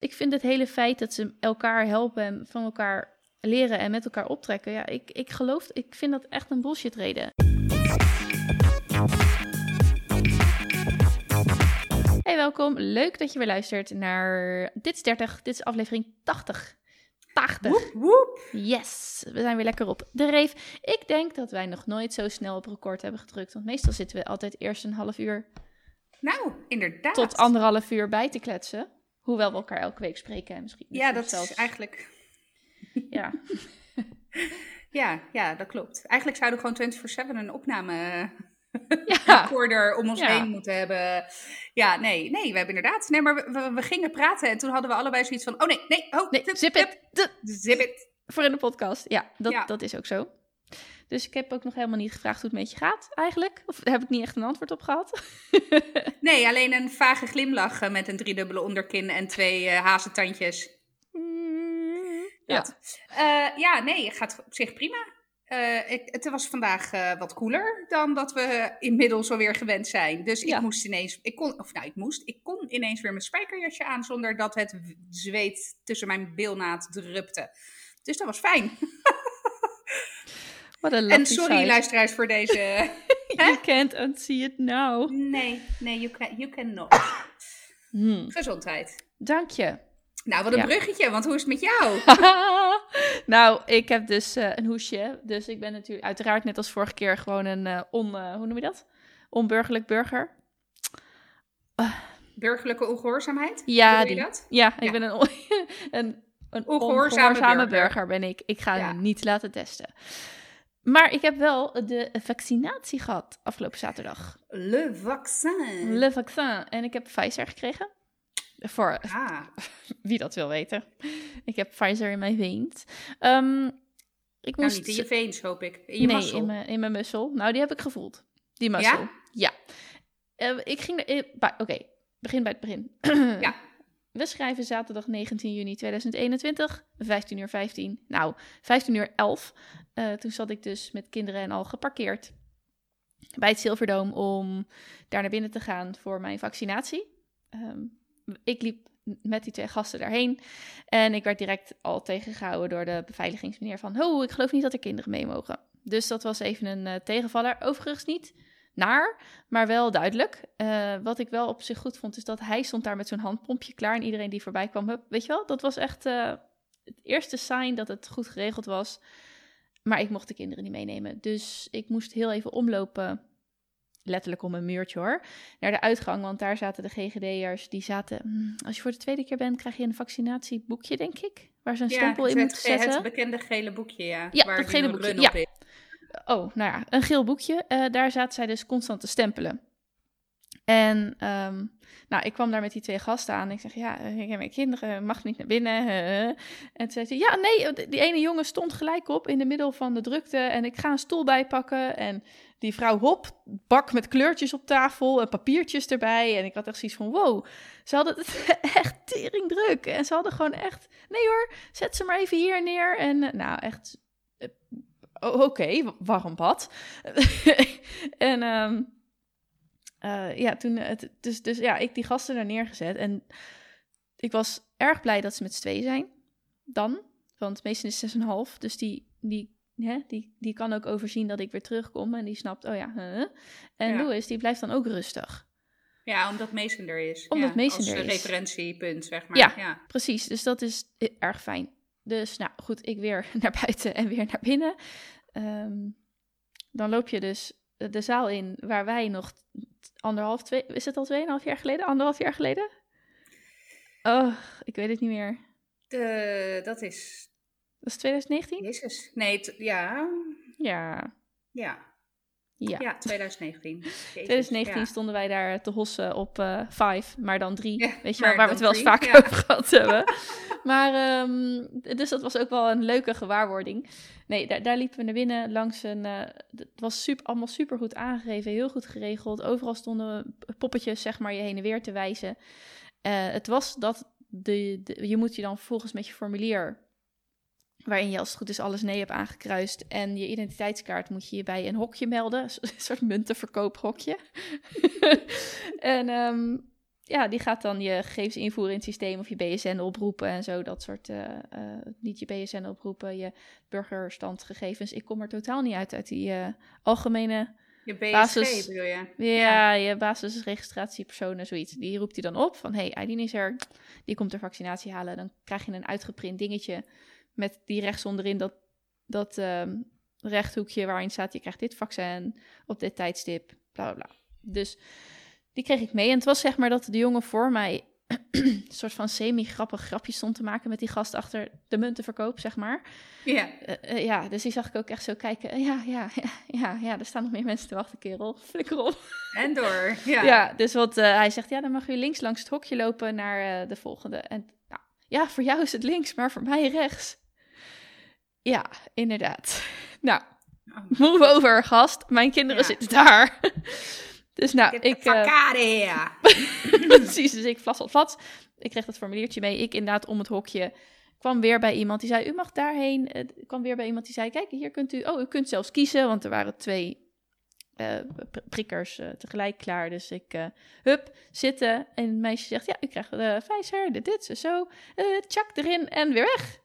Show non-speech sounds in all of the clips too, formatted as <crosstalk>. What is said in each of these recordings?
ik vind het hele feit dat ze elkaar helpen en van elkaar leren en met elkaar optrekken. Ja, ik, ik geloof, ik vind dat echt een bullshit reden. Hey, welkom. Leuk dat je weer luistert naar Dit is 30. Dit is aflevering 80. 80. Woep, woep. Yes, we zijn weer lekker op de reef. Ik denk dat wij nog nooit zo snel op record hebben gedrukt. Want meestal zitten we altijd eerst een half uur Nou, inderdaad. tot anderhalf uur bij te kletsen. Hoewel we elkaar elke week spreken en misschien Ja, dat zelfs. is eigenlijk... <laughs> Ja. <laughs> Ja, ja, dat klopt. Eigenlijk zouden we gewoon 24-7 een opname <laughs> Ja. recorder om ons Ja. heen moeten hebben. Ja, nee, nee, we hebben inderdaad. Nee, maar we, we, we gingen praten en toen hadden we allebei zoiets van: oh nee, nee, oh, Nee, zip het. Zip it. Voor in de podcast. Ja dat, Ja. dat is ook zo. Dus ik heb ook nog helemaal niet gevraagd hoe het met je gaat, eigenlijk. Of daar heb ik niet echt een antwoord op gehad. <laughs> Nee, alleen een vage glimlach eh, met een driedubbele onderkin en twee eh hazentandjes. ja. Dat. Eh, ja, nee, het gaat op zich prima. Ik, het was vandaag wat koeler dan dat we inmiddels alweer gewend zijn. Dus Ja. ik moest ineens, ik kon, of nou, ik moest, ik kon ineens weer mijn spijkerjasje aan zonder dat het zweet tussen mijn bilnaad drupte. Dus dat was fijn. <laughs> Wat een En sorry luisteraars voor deze... <laughs> You can't unsee it now. Nee, nee, you, can, you cannot. Hmm. Gezondheid. Dank je. Nou, wat een Ja. bruggetje, want hoe is het met jou? <laughs> nou, ik heb dus eh, een hoesje. Dus ik ben natuurlijk uiteraard net als vorige keer gewoon een eh, on... eh, hoe noem je dat? Onburgerlijk burger. Burgerlijke ongehoorzaamheid? Ja, die. dat? Ja, ik Ja. ben een, <laughs> een, een Ongehoorzame ongehoorzame burger. burger. ben ik. Ik ga Ja. hem niet laten testen. Maar ik heb wel de vaccinatie gehad afgelopen zaterdag. Le vaccin. Le vaccin. En ik heb Pfizer gekregen. Voor Ah, <laughs> wie dat wil weten. Ik heb Pfizer in mijn veens. Ehm, ik nou moest... niet in je veens, hoop ik. In je nee, in mijn, in mijn. Nou, die heb ik gevoeld. Die mussel. Ja? Ja. Eh, ik ging eh, Oké, begin bij het begin. <clears throat> Ja. We schrijven zaterdag 19 juni 2021, 15 uur 15. Nou, 15 uur 11. Eh, toen zat ik dus met kinderen en al geparkeerd bij het Silverdome om daar naar binnen te gaan voor mijn vaccinatie. Ehm, ik liep met die twee gasten daarheen en ik werd direct al tegengehouden door de beveiligingsmeneer van... Oh, ik geloof niet dat er kinderen mee mogen. Dus dat was even een eh, tegenvaller. Overigens niet naar, maar wel duidelijk. Eh, wat ik wel op zich goed vond, is dat hij stond daar met zo'n handpompje klaar. En iedereen die voorbij kwam, hup, weet je wel, dat was echt eh, het eerste sign dat het goed geregeld was. Maar ik mocht de kinderen niet meenemen. Dus ik moest heel even omlopen, letterlijk om een muurtje hoor, naar de uitgang. Want daar zaten de GGD'ers, die zaten... "Hmm, als je voor de tweede keer bent, krijg je een vaccinatieboekje, denk ik. Waar ze een stempel in moeten zetten. Het bekende gele boekje, ja. Ja, waar dat gele boekje, ja. Oh, nou ja, een geel boekje. Eh, daar zaten zij dus constant te stempelen. En ehm, nou, ik kwam daar met die twee gasten aan. Ik zeg, ja, eh, ik mijn kinderen, mag niet naar binnen. eh. En zei ze, ja, nee, die die ene jongen stond gelijk op in de middel van de drukte. En ik ga een stoel bijpakken. En die vrouw, hop, bak met kleurtjes op tafel en papiertjes erbij. En ik had echt zoiets van, wow, ze hadden het <laughs> echt tering druk. En ze hadden gewoon echt, nee hoor, zet ze maar even hier neer. En eh, nou, echt eh, Oh, Oké, wa- warm bad. <laughs> en ehm, eh, ja, toen, eh, het, dus, dus ja, ik die gasten daar neergezet. En ik was erg blij dat ze met z'n tweeën zijn. Dan, want meestal is het 6,5. Dus die, die, hè, die, die kan ook overzien dat ik weer terugkom. En die snapt, oh ja. huh. En Ja. Louis, die blijft dan ook rustig. Ja, omdat Mason er is. Omdat ja, Mason als er eh, is. referentiepunt, zeg maar. Ja. ja. Precies, dus dat is e- erg fijn. Dus nou goed, ik weer <laughs> naar buiten en weer naar binnen. Ehm, dan loop je dus de zaal in waar wij nog anderhalf, twee, is het al tweeënhalf jaar geleden? Anderhalf jaar geleden? Oh, ik weet het niet meer. De, dat is... Dat is 2019? Jezus. Nee, ja. Ja, Ja. Ja. Ja, 2019. Jezus, 2019 ja. stonden wij daar te hossen op eh Five, maar dan drie. Ja, weet je wel, waar we het wel eens vaak over gehad hebben. <laughs> maar, ehm, dus dat was ook wel een leuke gewaarwording. Nee, daar, daar liepen we naar binnen langs een... eh, het was super, allemaal super goed aangegeven, heel goed geregeld. Overal stonden poppetjes, zeg maar, je heen en weer te wijzen. Eh, het was dat de, de, je moet je dan volgens met je formulier waarin je als het goed is alles nee hebt aangekruist en je identiteitskaart moet je je bij een hokje melden, <laughs> een soort muntenverkoophokje. <laughs> en ehm, ja, die gaat dan je gegevens invoeren in het systeem of je BSN oproepen en zo. Dat soort, eh, eh, niet je BSN oproepen, je burgerstandgegevens. Ik kom er totaal niet uit uit die eh, algemene Je BSG Basis- bedoel je? ja, je basisregistratiepersoon en zoiets. Die roept hij dan op van, hey, Aidin is er, die komt er vaccinatie halen. Dan krijg je een uitgeprint dingetje met die rechts onderin dat, dat ehm, rechthoekje waarin staat, je krijgt dit vaccin op dit tijdstip, bla bla bla. Dus die kreeg ik mee. En het was zeg maar dat de jongen voor mij een soort van semi-grappig grapje stond te maken met die gast achter de muntenverkoop, zeg maar. Ja. Eh, eh, ja, dus die zag ik ook echt zo kijken. Ja, ja, ja, ja, ja, er staan nog meer mensen te wachten, kerel. <laughs> Flikker op. En door. Ja. Ja, dus wat eh, hij zegt, ja, dan mag u links langs het hokje lopen naar de volgende. En nou, ja, voor jou is het links, maar voor mij rechts. Ja, inderdaad. <laughs> Nou, Oh, <laughs> move over, gast. Mijn kinderen Ja. zitten daar. <laughs> dus nou, ik... fuck eh, here. Precies, dus ik vlas op flats. Ik kreeg dat formuliertje mee. Ik inderdaad om het hokje kwam weer bij iemand die zei, u mag daarheen. Eh, Ik kwam weer bij iemand die zei, kijk, hier kunt u... Oh, u kunt zelfs kiezen, want er waren twee eh, pr- prikkers eh, tegelijk klaar. Dus ik, eh, hup, zitten. En het meisje zegt, ja, u krijgt de Pfizer, dit, dit, zo, zo. Eh, tjak erin en weer weg.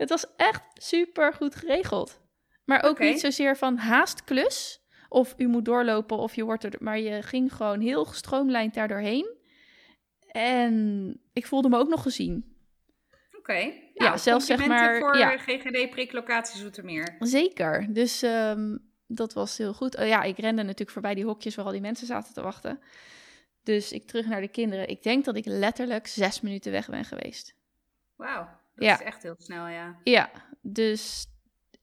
Het was echt super goed geregeld. Maar ook niet zozeer van haast klus. Of u moet doorlopen of je wordt er... Maar je ging gewoon heel gestroomlijnd daar doorheen. En ik voelde me ook nog gezien. Oké. Ja, Nou, zelfs zeg maar, voor ja. GGD-priklocatie Zoetermeer. Zeker. Dus ehm, dat was heel goed. Oh ja, ik rende natuurlijk voorbij die hokjes waar al die mensen zaten te wachten. Dus ik terug naar de kinderen. Ik denk dat ik letterlijk zes minuten weg ben geweest. Wauw. Dat Ja. is echt heel snel, ja. Ja, dus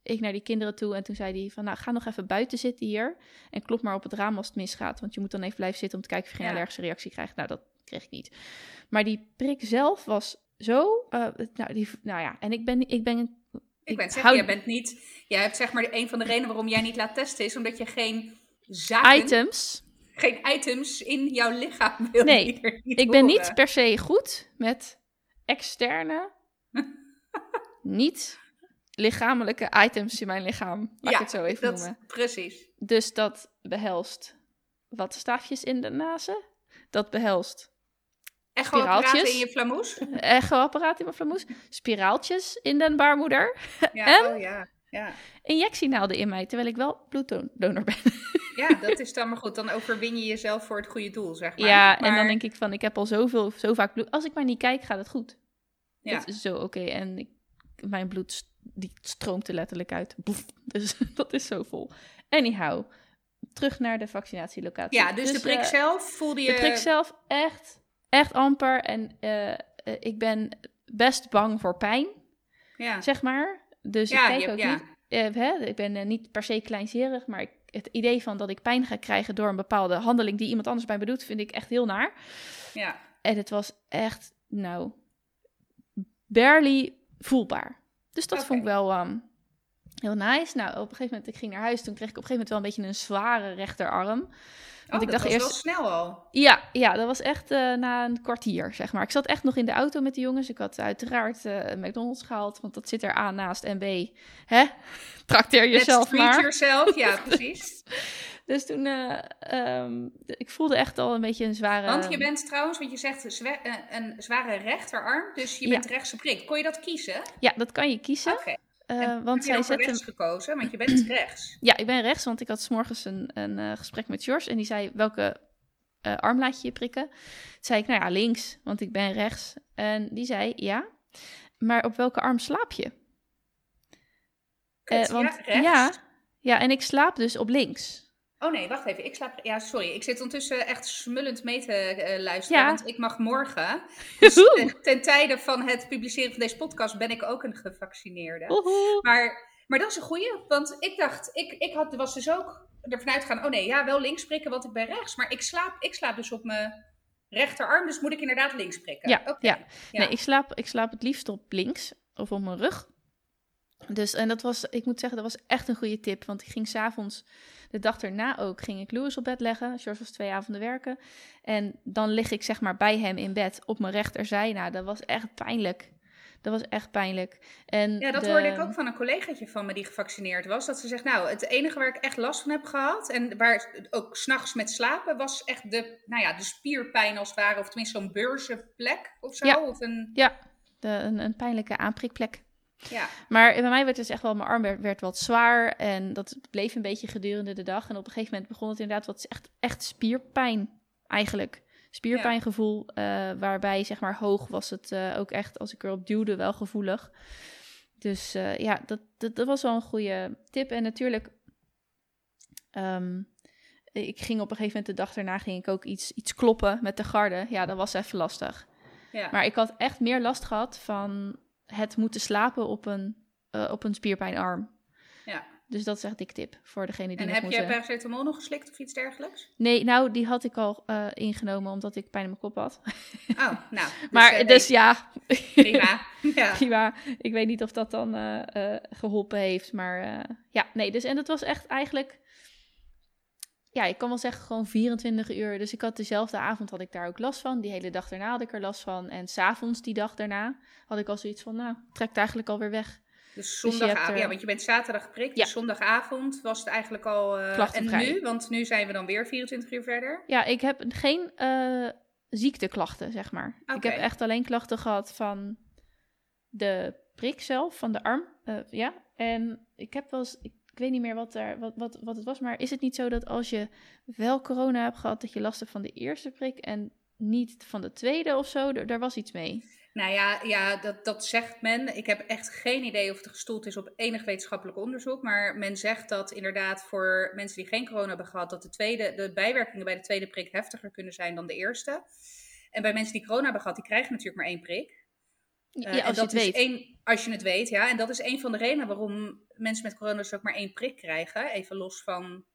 ik naar die kinderen toe en toen zei hij van, nou ga nog even buiten zitten hier en klop maar op het raam als het misgaat, want je moet dan even blijven zitten om te kijken of je geen Ja. allergische reactie krijgt. Nou, dat kreeg ik niet. Maar die prik zelf was zo, eh, nou, die, nou ja, en ik ben, ik ben, Ik, ben zeggen, jij bent niet... Jij hebt zeg maar een van de redenen waarom jij niet laat testen is omdat je geen zaken, items. geen items in jouw lichaam wil. Nee, Ik ben niet per se goed met externe, niet lichamelijke items in mijn lichaam. Laat ik het zo even dat, noemen. Precies. Dus dat behelst wat staafjes in de nazen. Dat behelst Echo apparaten Spiraaltjes. in je flamoes? <laughs> echoapparaat in mijn flamoes, spiraaltjes in den baarmoeder, Ja, <laughs> En? oh ja. Ja. injectienaalden in mij, terwijl ik wel bloeddonor ben. ja, <laughs> dat is dan maar goed. Dan overwin je jezelf voor het goede doel, zeg maar. ja, en dan denk ik van, ik heb al zoveel, zo vaak bloed. Als ik maar niet kijk, gaat het goed. Ja. Is zo oké. En ik, mijn bloed die stroomt er letterlijk uit. Boef. <laughs> Dus dat is zo vol. Anyhow, terug naar de vaccinatielocatie. Ja, dus, de prik eh, zelf voelde je... De prik zelf echt, echt amper. En eh, eh, ik ben best bang voor pijn, Ja, zeg maar. Dus ja, ik kijk ook ja. niet. hè, ik ben niet per se kleinzerig, maar ik, het idee van dat ik pijn ga krijgen door een bepaalde handeling die iemand anders bij me doet, vind ik echt heel naar. ja. En het was echt, nou, barely voelbaar. Dus dat vond ik wel ehm, heel nice. Nou, op een gegeven moment, ik ging naar huis. Toen kreeg ik op een gegeven moment wel een beetje een zware rechterarm. Want oh, ik dat dacht was eerst, wel snel al. ja, ja, dat was echt eh, na een kwartier, zeg maar. Ik zat echt nog in de auto met de jongens. Ik had uiteraard eh, McDonald's gehaald, want dat zit er A naast. En B, hè, <laughs> trakteer jezelf Let's treat maar. yourself, ja, <laughs> precies. Dus toen, ehm, ik voelde echt al een beetje een zware... Want je bent trouwens, want je zegt zwe- eh, een zware rechterarm, dus je Ja. bent rechts geprikt. Kon je dat kiezen? Ja, dat kan je kiezen. Oké. eh, want zij zetten... rechts gekozen, want je bent rechts. Ja, ik ben rechts, want ik had 's morgens een, een gesprek met George. En die zei, welke arm laat je je prikken? Toen zei ik, nou ja, links, want ik ben rechts. En die zei, ja, maar op welke arm slaap je? Kut, want ja, rechts. ja, ja, en ik slaap dus op links. Oh nee, wacht even. Ik slaap. Ja, sorry. Ik zit ondertussen echt smullend mee te eh, luisteren. Ja. Want ik mag morgen. Dus ten, ten tijde van het publiceren van deze podcast ben ik ook een gevaccineerde. Woehoe. Maar, maar dat is een goeie. Want ik dacht, ik, ik had, was dus ook ervan uitgaan. Oh nee, ja, wel links prikken, want ik ben rechts. Maar ik slaap, ik slaap dus op mijn rechterarm. Dus moet ik inderdaad links prikken. Ja, ja. Ja. Nee, ik slaap, ik slaap het liefst op links of op mijn rug. Dus, en dat was, ik moet zeggen, dat was echt een goede tip. Want ik ging s'avonds, de dag erna ook, ging ik Louis op bed leggen. George was twee avonden werken. En dan lig ik zeg maar bij hem in bed op mijn rechterzij. Nou, dat was echt pijnlijk. Dat was echt pijnlijk. En Ja, dat de- hoorde ik ook van een collegaatje van me die gevaccineerd was. Dat ze zegt, nou, het enige waar ik echt last van heb gehad... en waar ook s'nachts met slapen... was echt de, nou ja, de spierpijn als het ware. Of tenminste zo'n beurzenplek of zo. Ja. Of een, Ja, de, een, een pijnlijke aanprikplek. Ja. Maar bij mij werd dus echt wel, mijn arm werd, werd wat zwaar en dat bleef een beetje gedurende de dag. En op een gegeven moment begon het inderdaad wat echt, echt spierpijn eigenlijk. Spierpijngevoel, eh, waarbij zeg maar hoog was het eh, ook echt, als ik erop duwde, wel gevoelig. Dus eh, ja, dat, dat, dat was wel een goede tip. En natuurlijk, ehm, ik ging op een gegeven moment de dag daarna ging ik ook iets, iets kloppen met de garde. Ja, dat was even lastig. ja. Maar ik had echt meer last gehad van het moeten slapen op een, eh, op een spierpijnarm. Ja. Dus dat is echt dik tip voor degene die En heb moeten... je paracetamol nog geslikt of iets dergelijks? Nee, nou, die had ik al eh, ingenomen omdat ik pijn in mijn kop had. Oh, nou. <laughs> Dus, maar eh, nee, dus ja, prima. <laughs> Ja. prima. Ik weet niet of dat dan eh, eh, geholpen heeft. Maar ja, nee. Dus, en dat was echt eigenlijk... Ja, ik kan wel zeggen gewoon 24 uur. Dus ik had dezelfde avond had ik daar ook last van. Die hele dag daarna had ik er last van. En s'avonds die dag daarna had ik al zoiets van... Nou, trekt eigenlijk alweer weg. Dus je zondagavond, er- ja, want je bent zaterdag geprikt. Ja. Dus zondagavond was het eigenlijk al... eh, en nu? Want nu zijn we dan weer 24 uur verder. Ja, ik heb geen eh, ziekteklachten, zeg maar. Ik heb echt alleen klachten gehad van de prik zelf, van de arm. eh, ja, en ik heb wel eens, ik, ik weet niet meer wat, er, wat, wat, wat het was, maar is het niet zo dat als je wel corona hebt gehad, dat je last hebt van de eerste prik en niet van de tweede of zo? Daar was iets mee. Nou ja, ja dat, dat zegt men. Ik heb echt geen idee of het gestoeld is op enig wetenschappelijk onderzoek. Maar men zegt dat inderdaad voor mensen die geen corona hebben gehad, dat de, tweede, de bijwerkingen bij de tweede prik heftiger kunnen zijn dan de eerste. En bij mensen die corona hebben gehad, die krijgen natuurlijk maar één prik. Eh, ja, en als je dat het is weet. één- als je het weet, ja. En dat is een van de redenen waarom mensen met corona dus ook maar één prik krijgen. Even los van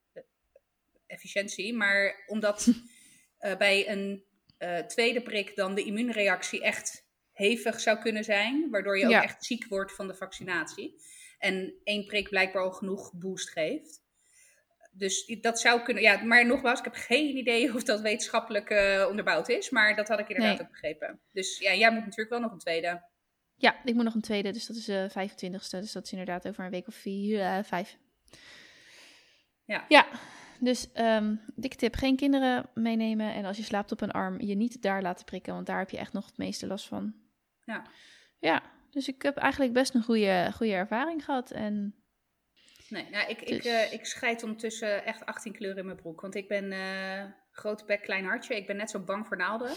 efficiëntie. Maar omdat <laughs> eh, bij een eh, tweede prik dan de immuunreactie echt hevig zou kunnen zijn. Waardoor je ook Ja. echt ziek wordt van de vaccinatie. En één prik blijkbaar al genoeg boost geeft. Dus dat zou kunnen. Ja, maar nogmaals, ik heb geen idee of dat wetenschappelijk eh, onderbouwd is. Maar dat had ik inderdaad Nee. ook begrepen. Dus ja, jij moet natuurlijk wel nog een tweede. Ja, ik moet nog een tweede, dus dat is de 25ste. Dus dat is inderdaad over een week of vier, eh, vijf. Ja. Ja, dus ehm dikke tip, geen kinderen meenemen. En als je slaapt op een arm, je niet daar laten prikken, want daar heb je echt nog het meeste last van. Ja. Ja, dus ik heb eigenlijk best een goede, goede ervaring gehad. En Nee, nou, ik, ik, Dus- eh, ik scheid ondertussen echt 18 kleuren in mijn broek. Want ik ben eh, grote bek, klein hartje. Ik ben net zo bang voor naalden.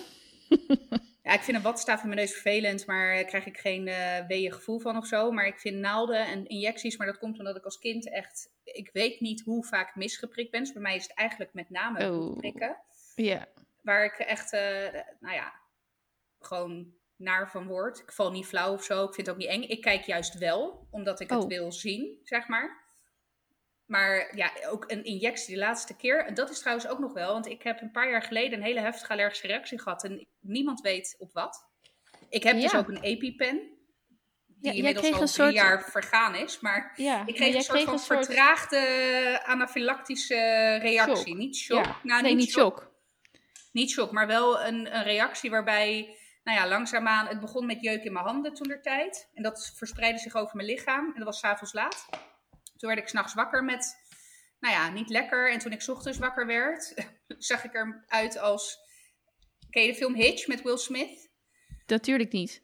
<laughs> ja, ik vind een watstaaf in mijn neus vervelend, maar daar krijg ik geen weeën gevoel van of zo. Maar ik vind naalden en injecties, maar dat komt omdat ik als kind echt... Ik weet niet hoe vaak ik misgeprikt ben. Dus bij mij is het eigenlijk met name Oh. bloedprikken. ja, Waar ik echt, eh, nou ja, gewoon naar van word. Ik val niet flauw of zo. Ik vind het ook niet eng. Ik kijk juist wel, omdat ik het Oh. wil zien, zeg maar. Maar ja, ook een injectie de laatste keer. En dat is trouwens ook nog wel, want ik heb een paar jaar geleden een hele heftige allergische reactie gehad. En niemand weet op wat. Ik heb dus ook een EpiPen. Die inmiddels al een drie soort- jaar vergaan is. Maar ja. ik kreeg een soort van een soort- vertraagde anafylactische reactie. Shock. Niet shock. Ja. Nou, nee, niet shock. niet shock, maar wel een, een reactie waarbij, nou ja, langzaamaan, het begon met jeuk in mijn handen toen der tijd. En dat verspreidde zich over mijn lichaam. En dat was s'avonds laat. Toen werd ik s'nachts wakker met, nou ja, niet lekker. En toen ik 's ochtends wakker werd, <laughs> zag ik eruit als, ken je de film Hitch met Will Smith? Natuurlijk niet.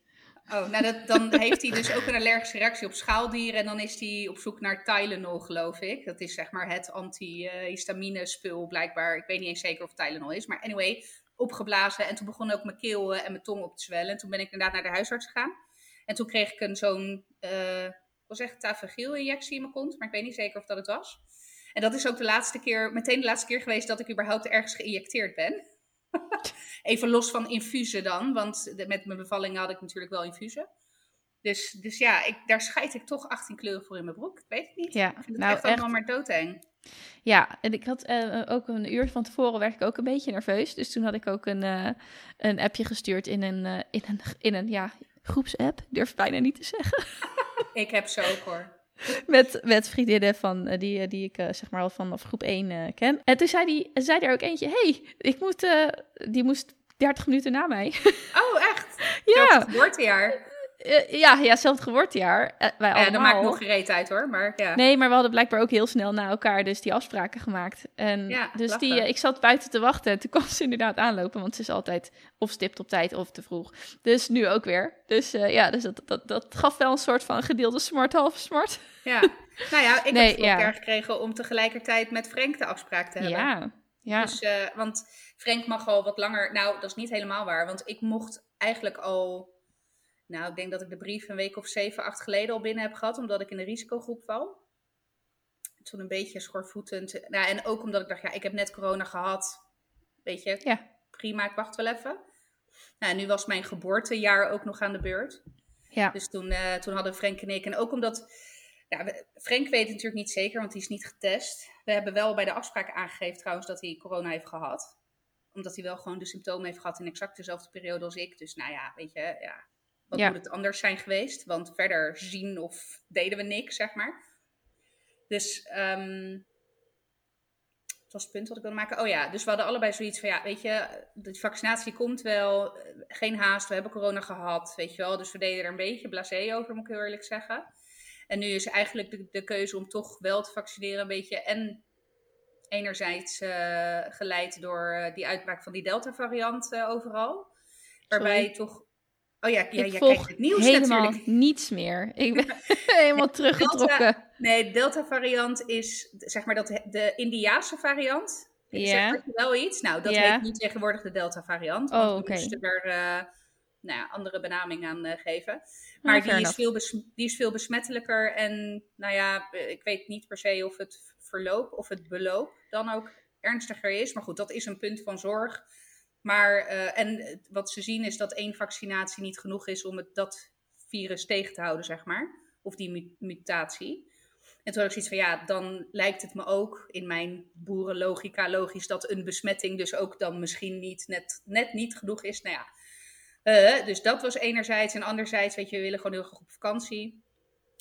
Oh, nou dat, dan <laughs> heeft hij dus ook een allergische reactie op schaaldieren. En dan is hij op zoek naar Tylenol, geloof ik. Dat is zeg maar het antihistamine spul blijkbaar. Ik weet niet eens zeker of Tylenol is. Maar anyway, opgeblazen. En toen begon ook mijn keel eh, en mijn tong op te zwellen. En toen ben ik inderdaad naar de huisarts gegaan. En toen kreeg ik een zo'n, eh ik wil zeggen Tafagiel injectie in mijn kont. Maar ik weet niet zeker of dat het was. En dat is ook de laatste keer, meteen de laatste keer geweest dat ik überhaupt ergens geïnjecteerd ben. <laughs> Even los van infusen dan, want met mijn bevalling had ik natuurlijk wel infusen. Dus, dus ja, ik, daar scheid ik toch 18 kleuren voor in mijn broek. Ik weet het niet. Ja, ik vind het nou echt allemaal echt. maar doodeng. Ja, en ik had eh, ook een uur van tevoren werd ik ook een beetje nerveus. Dus toen had ik ook een, eh, een appje gestuurd in een, eh, in een, in een ja, groepsapp. Ik durf het bijna niet te zeggen. <laughs> Ik heb zo ook hoor. met, met vriendinnen van, eh, die, die ik eh, zeg maar al vanaf groep 1 eh, ken. En toen zei, die, zei er ook eentje, hey, ik moet, eh, die moest 30 minuten na mij. Oh, echt? <laughs> ja, Zelfs het geboortejaar. Uh, ja, ja, zelfde geboortejaar. Uh, wij ja, dat maakt nog gereed uit hoor, maar ja. Nee, maar we hadden blijkbaar ook heel snel na elkaar dus die afspraken gemaakt. En ja, dus die, uh, ik zat buiten te wachten en toen kwam ze inderdaad aanlopen, want ze is altijd of stipt op tijd of te vroeg. Dus nu ook weer. Dus ja, dus dat, dat, dat gaf wel een soort van gedeelde smart, halve smart. Ja, nou ja, ik <laughs> nee, heb het ja. gekregen om tegelijkertijd met Frank de afspraak te hebben. Ja, ja. Dus, want Frank mag al wat langer, nou dat is niet helemaal waar, want ik mocht eigenlijk al nou, ik denk dat ik de brief een week of zeven, acht geleden al binnen heb gehad, omdat ik in de risicogroep val. Toen een beetje schorvoetend. Nou, en ook omdat ik dacht, ja, ik heb net corona gehad. Weet je, ja. prima, ik wacht wel even. Nou, nu was mijn geboortejaar ook nog aan de beurt. Ja. Dus toen, uh, toen hadden Frank en ik, en ook omdat, ja, Frank weet het natuurlijk niet zeker, want hij is niet getest. We hebben wel bij de afspraak aangegeven trouwens dat hij corona heeft gehad. Omdat hij wel gewoon de symptomen heeft gehad in exact dezelfde periode als ik. Dus nou ja, weet je, ja, wat moet het anders zijn geweest? Want verder zien of deden we niks, zeg maar. Dus um, het was het punt wat ik wilde maken. Oh ja, dus we hadden allebei zoiets van, ja, weet je, de vaccinatie komt wel. Geen haast, we hebben corona gehad, weet je wel. Dus we deden er een beetje blasé over, moet ik heel eerlijk zeggen. En nu is eigenlijk de, de keuze om toch wel te vaccineren een beetje. En enerzijds uh, geleid door uh, die uitbraak van die Delta-variant uh, overal. Waarbij Sorry. toch Oh ja, ja ik volg het nieuws helemaal natuurlijk. niets meer. Ik ben <laughs> helemaal teruggetrokken. Delta, nee, Delta variant is zeg maar dat de Indiaanse variant. Ik ja. zeg wel iets. Nou, dat Ja. heet nu tegenwoordig de Delta variant. Oh, oké. moesten er eh, nou ja, andere benaming aan eh, geven. Nou, Maar die, is veel die is veel besmettelijker. En nou ja, eh, ik weet niet per se of het verloop of het beloop dan ook ernstiger is. Maar goed, dat is een punt van zorg. Maar, eh, en wat ze zien is dat één vaccinatie niet genoeg is om het, dat virus tegen te houden, zeg maar. Of die mu- mutatie. En toen had ik zoiets van, ja, dan lijkt het me ook in mijn boerenlogica logisch dat een besmetting dus ook dan misschien niet net, net niet genoeg is. Nou ja, Eh, dus dat was enerzijds. En anderzijds, weet je, we willen gewoon heel graag op vakantie.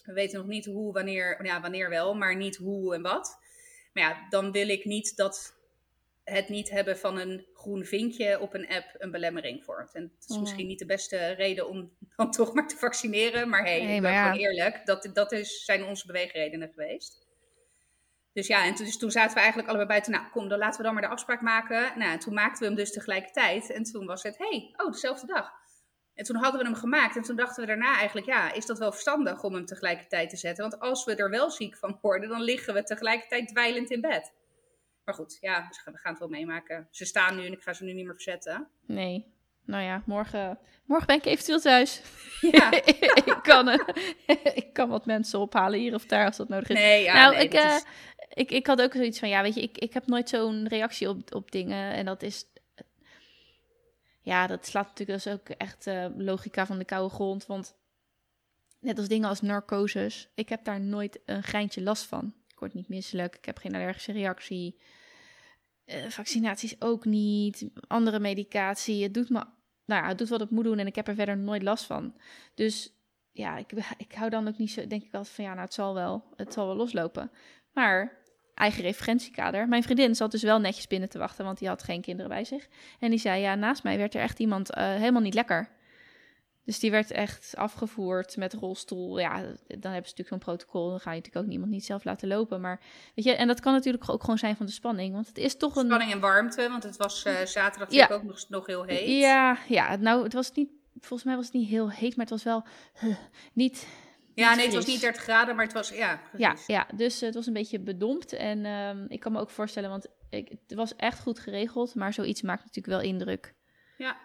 We weten nog niet hoe, wanneer, ja, wanneer wel, maar niet hoe en wat. Maar ja, dan wil ik niet dat het niet hebben van een groen vinkje op een app een belemmering vormt. En het is Oh. misschien niet de beste reden om dan <laughs> toch maar te vaccineren. Maar hey, Nee, maar ja. eerlijk. Dat, dat is, zijn onze beweegredenen geweest. Dus ja, en toen, dus toen zaten we eigenlijk allebei buiten. Nou, kom, dan laten we dan maar de afspraak maken. Nou, en toen maakten we hem dus tegelijkertijd. En toen was het, hey, oh, dezelfde dag. En toen hadden we hem gemaakt. En toen dachten we daarna eigenlijk, ja, is dat wel verstandig om hem tegelijkertijd te zetten? Want als we er wel ziek van worden, dan liggen we tegelijkertijd dweilend in bed. Maar goed, ja, dus we gaan het wel meemaken. Ze staan nu en ik ga ze nu niet meer verzetten. Nee. Nou ja, morgen, morgen ben ik eventueel thuis. <laughs> Ja. <laughs> ik, kan, eh, ik kan wat mensen ophalen hier of daar als dat nodig is. Nee, ja, nou, nee, ik, eh, is- ik, ik had ook zoiets van, ja, weet je, ik, ik heb nooit zo'n reactie op, op dingen. En dat is, ja, dat slaat natuurlijk, is ook echt eh, logica van de koude grond. Want net als dingen als narcoses, ik heb daar nooit een greintje last van. Ik word niet misselijk, ik heb geen allergische reactie. Eh, vaccinaties ook niet, andere medicatie. Het doet me, nou ja, het doet wat het moet doen en ik heb er verder nooit last van. Dus ja, ik, ik hou dan ook niet zo, denk ik altijd van ja, nou het zal wel, het zal wel loslopen. Maar eigen referentiekader. Mijn vriendin zat dus wel netjes binnen te wachten, want die had geen kinderen bij zich. En die zei ja, naast mij werd er echt iemand eh, helemaal niet lekker. Dus die werd echt afgevoerd met rolstoel. Ja, dan hebben ze natuurlijk zo'n protocol. Dan ga je natuurlijk ook niemand niet zelf laten lopen. Maar weet je, en dat kan natuurlijk ook gewoon zijn van de spanning. Want het is toch een. Spanning en warmte, want het was eh, zaterdag Ja. ook nog, nog heel heet. Ja, ja, nou, het was niet. Volgens mij was het niet heel heet, maar het was wel huh, niet. Ja, nee, het was niet 30 graden, maar het was, ja, Ja, precies. ja, dus het was een beetje bedompt. En ehm, ik kan me ook voorstellen, want ik, het was echt goed geregeld. Maar zoiets maakt natuurlijk wel indruk. Ja.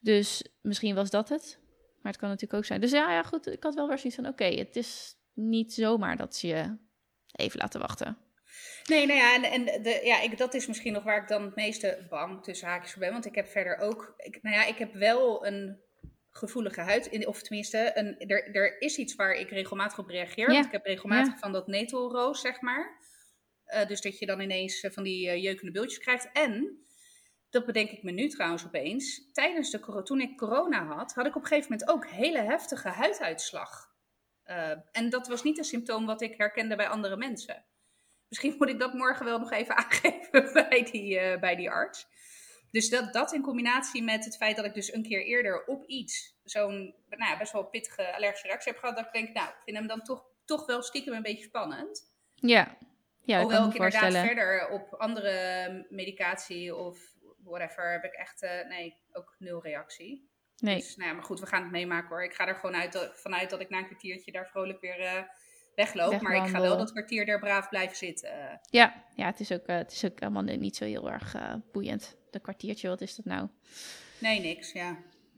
Dus misschien was dat het. Maar het kan natuurlijk ook zijn. Dus ja, ja goed. Ik had wel weer zoiets van: oké, het is niet zomaar dat ze je even laten wachten. Nee, nou ja, en, en de, ja, ik, dat is misschien nog waar ik dan het meeste bang tussen haakjes voor ben. Want ik heb verder ook, ik, nou ja, ik heb wel een gevoelige huid. Of tenminste, een, er, er is iets waar ik regelmatig op reageer. Ja, Want ik heb regelmatig ja. van dat netelroos, zeg maar. Eh, dus dat je dan ineens eh, van die eh, jeukende bultjes krijgt. En, dat bedenk ik me nu trouwens opeens. Tijdens de, toen ik corona had, had ik op een gegeven moment ook hele heftige huiduitslag. Eh, en dat was niet een symptoom wat ik herkende bij andere mensen. Misschien moet ik dat morgen wel nog even <laughs> aangeven bij die, eh, bij die arts. Dus dat, dat in combinatie met het feit dat ik dus een keer eerder op iets zo'n nou, ja, best wel pittige allergische reactie heb gehad, dat ik denk, nou, ik vind hem dan toch, toch wel stiekem een beetje spannend. Ja, ja ik Hoewel ik me inderdaad verder op andere medicatie of whatever heb ik echt, eh, nee, ook nul reactie. Nee, Dus, nou ja, maar goed, we gaan het meemaken hoor. Ik ga er gewoon uit, dat- vanuit dat ik na een kwartiertje daar vrolijk weer eh, wegloop. Maar ik ga wel dat kwartier daar braaf blijven zitten. ja, ja het, is ook, eh, het is ook helemaal niet zo heel erg boeiend. De kwartiertje, wat is dat nou? Nee, niks, ja.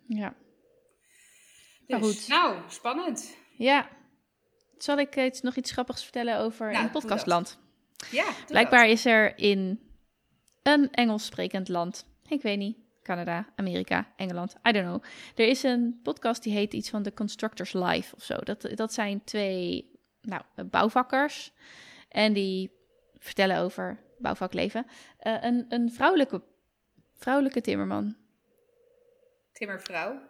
Ja, Dus, goed. Nou, spannend. ja. Zal ik iets, nog iets grappigs vertellen over Nou, in podcastland? Ja, Blijkbaar dat. is er in een Engels sprekend land, ik weet niet, Canada, Amerika, Engeland, I don't know. Er is een podcast die heet iets van The Constructors Life of zo. Dat, dat zijn twee nou, bouwvakkers en die vertellen over bouwvakleven. Eh, een, een vrouwelijke, vrouwelijke timmerman, Timmervrouw.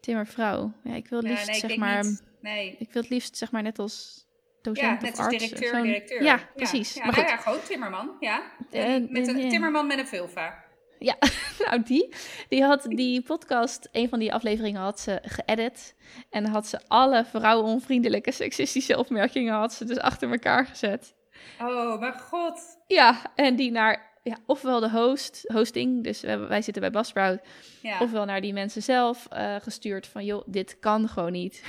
timmervrouw. Ja, ik wil Ja, liefst nee, ik zeg maar, niet. Nee. ik wil het liefst zeg maar net als docent Ja, net als arts. directeur, directeur. Ja, precies. Ja, maar nou goed, ja, gewoon timmerman, ja. Eh, met een eh, timmerman met een vulva. Ja, <laughs> nou die, die had die podcast, een van die afleveringen had ze geëdit. En had ze alle vrouwenonvriendelijke seksistische opmerkingen had ze dus achter elkaar gezet. Oh, mijn god. Ja, en die naar, ja, ofwel de host, hosting, dus wij, wij zitten bij Basprout, Ja. ofwel naar die mensen zelf eh, gestuurd van, joh, dit kan gewoon niet.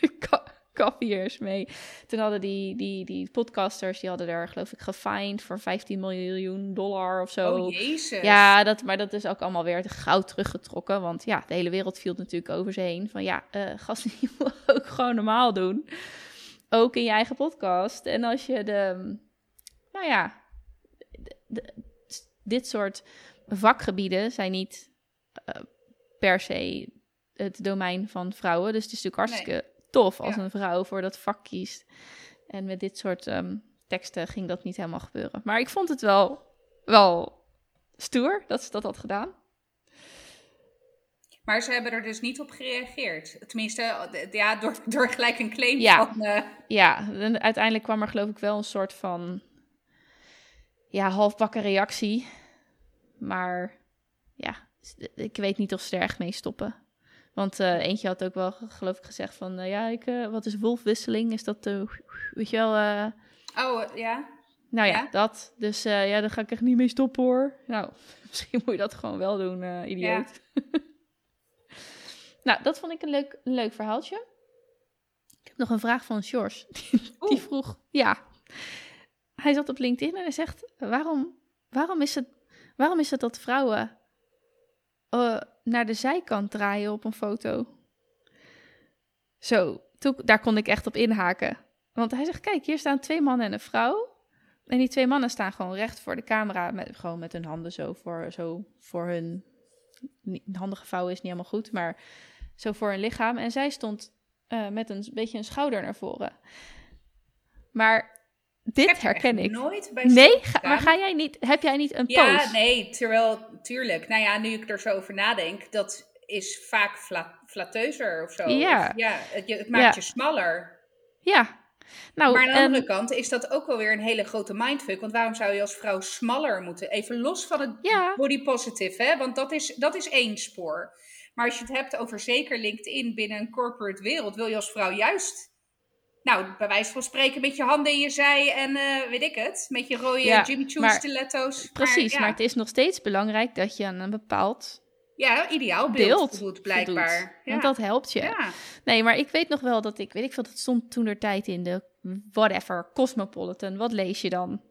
<laughs> Eens mee. Toen hadden die, die, die podcasters, die hadden er geloof ik gefined voor 15 miljoen dollar of zo. oh, jezus. Ja, dat, maar dat is ook allemaal weer gauw teruggetrokken. Want ja, de hele wereld viel natuurlijk over ze heen. Van ja, eh gasten, <laughs> je moet ook gewoon normaal doen. Ook in je eigen podcast. En als je de, nou ja, de- de- dit soort vakgebieden zijn niet eh, per se het domein van vrouwen. Dus het is natuurlijk hartstikke tof als Ja. een vrouw voor dat vak kiest. En met dit soort ehm, teksten ging dat niet helemaal gebeuren. Maar ik vond het wel, wel stoer dat ze dat had gedaan. Maar ze hebben er dus niet op gereageerd. Tenminste, eh, ja, door, door gelijk een claim Ja. van... eh, Ja, en uiteindelijk kwam er geloof ik wel een soort van ja, halfbakken reactie. Maar ja, ik weet niet of ze er echt mee stoppen. Want eh, eentje had ook wel, geloof ik, gezegd van... eh, ja, ik, eh, wat is wolfwisseling? Is dat, weet je wel... Oh, ja. nou ja, Ja? dat. Dus ja, daar ga ik echt niet mee stoppen hoor. Nou, <laughs> misschien moet je dat gewoon wel doen, idioot. <laughs> nou, dat vond ik een leuk, een leuk verhaaltje. Ik heb nog een vraag van Sjors. <laughs> Die, die vroeg, ja. Hij zat op LinkedIn en hij zegt, waarom, waarom, is, het, waarom is het dat vrouwen eh, naar de zijkant draaien op een foto? Zo, toen, daar kon ik echt op inhaken. Want hij zegt, kijk, hier staan twee mannen en een vrouw. En die twee mannen staan gewoon recht voor de camera, met, gewoon met hun handen zo voor, zo voor hun... Handen gevouwen is niet helemaal goed, maar zo voor hun lichaam. En zij stond eh, met een beetje een schouder naar voren. Maar dit heb er herken ik. nooit bij Nee, ga, maar ga jij niet, heb jij niet een Ja, post? nee, terwijl, tuurlijk. Nou ja, nu ik er zo over nadenk, dat is vaak fla flatteuzer of zo. Ja. Of, ja, het, het maakt Ja. je smaller. Ja. Nou, maar aan de en- andere kant is dat ook wel weer een hele grote mindfuck. Want waarom zou je als vrouw smaller moeten? Even los van het Ja. body positive, hè? Want dat is, dat is één spoor. Maar als je het hebt over zeker LinkedIn binnen een corporate wereld, wil je als vrouw juist... Nou, bij wijze van spreken met je handen in je zij en eh, weet ik het. Met je rode Ja, Jimmy Choo maar- stiletto's. precies, ja. maar het is nog steeds belangrijk dat je aan een bepaald Ja, ideaal beeld, beeld blijkbaar. Ja. Want dat helpt je. ja. Nee, maar ik weet nog wel dat ik, weet ik veel, dat stond toen er tijd in de whatever, Cosmopolitan. Wat lees je dan?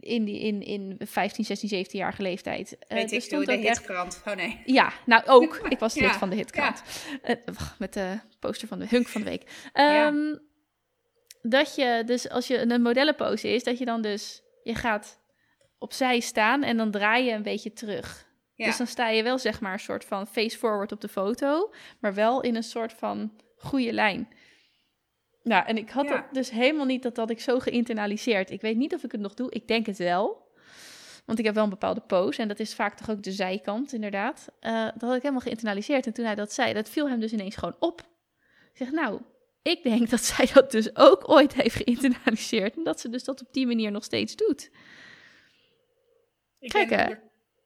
In, die, in, in 15, 16, 17 jarige leeftijd. Eh, Weet er ik stond de echt- hitkrant. Oh nee. Ja, nou ook. <laughs> Ik was Ja, lid van de hitkrant. Eh, wacht, met de poster van de hunk van de week. Ehm, Dat je dus, als je een modellenpose is, dat je dan dus, je gaat opzij staan en dan draai je een beetje terug. Ja. Dus dan sta je wel zeg maar een soort van face forward op de foto, maar wel in een soort van goede lijn. Nou, en ik had Ja. dat dus helemaal niet dat dat ik zo geïnternaliseerd. Ik weet niet of ik het nog doe. Ik denk het wel. Want ik heb wel een bepaalde pose. En dat is vaak toch ook de zijkant, inderdaad. Eh, dat had ik helemaal geïnternaliseerd. En toen hij dat zei, dat viel hem dus ineens gewoon op. Ik zeg, nou, ik denk dat zij dat dus ook ooit heeft geïnternaliseerd. En dat ze dus dat op die manier nog steeds doet. Ik Kijk, hè?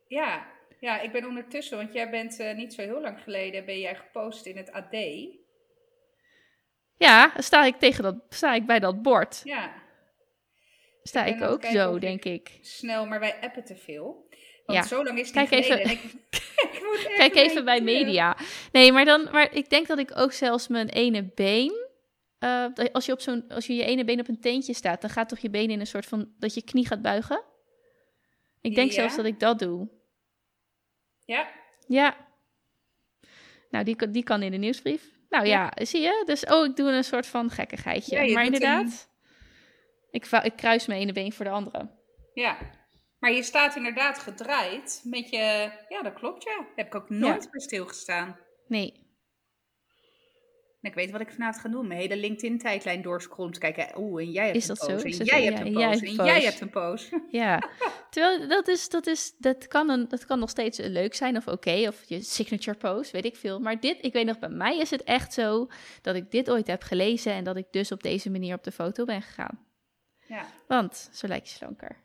Ja, Ja, ik ben ondertussen, want jij bent eh, niet zo heel lang geleden, ben jij gepost in het AD. Ja, sta ik, tegen dat, sta ik bij dat bord. Ja. Sta Ik ook zo, ik- denk ik. Snel, maar wij appen te veel. Want Ja. zo lang is het niet Kijk even- geleden. en ik, <laughs> ik moet echt Kijk even bij media. Nee, maar, dan, maar ik denk dat ik ook zelfs mijn ene been... eh, als, je op zo'n, als je je ene been op een teentje staat, dan gaat toch je been in een soort van... dat je knie gaat buigen? Ik denk Ja. zelfs dat ik dat doe. Ja, Ja. Nou, die, kan- die kan in de nieuwsbrief. Nou ja, zie je? Dus, oh, ik doe een soort van gekkigheidje. Ja, maar inderdaad, ik, ik kruis mijn ene been voor de andere. ja. Maar je staat inderdaad gedraaid met je... Ja, dat klopt, ja. Heb ik ook nooit bij stilgestaan. Nee. En ik weet wat ik vanavond ga doen. Mijn hele LinkedIn-tijdlijn doorscrollen. Te kijken, oeh, en jij hebt Is een dat zo? post. En jij hebt een post. En een jij hebt een post. Ja. Terwijl dat, is, dat, is, dat, kan een, dat kan nog steeds leuk zijn of oké. of je signature post, weet ik veel. Maar dit, ik weet nog, bij mij is het echt zo dat ik dit ooit heb gelezen. En dat ik dus op deze manier op de foto ben gegaan. Ja. Want zo lijkt je slanker.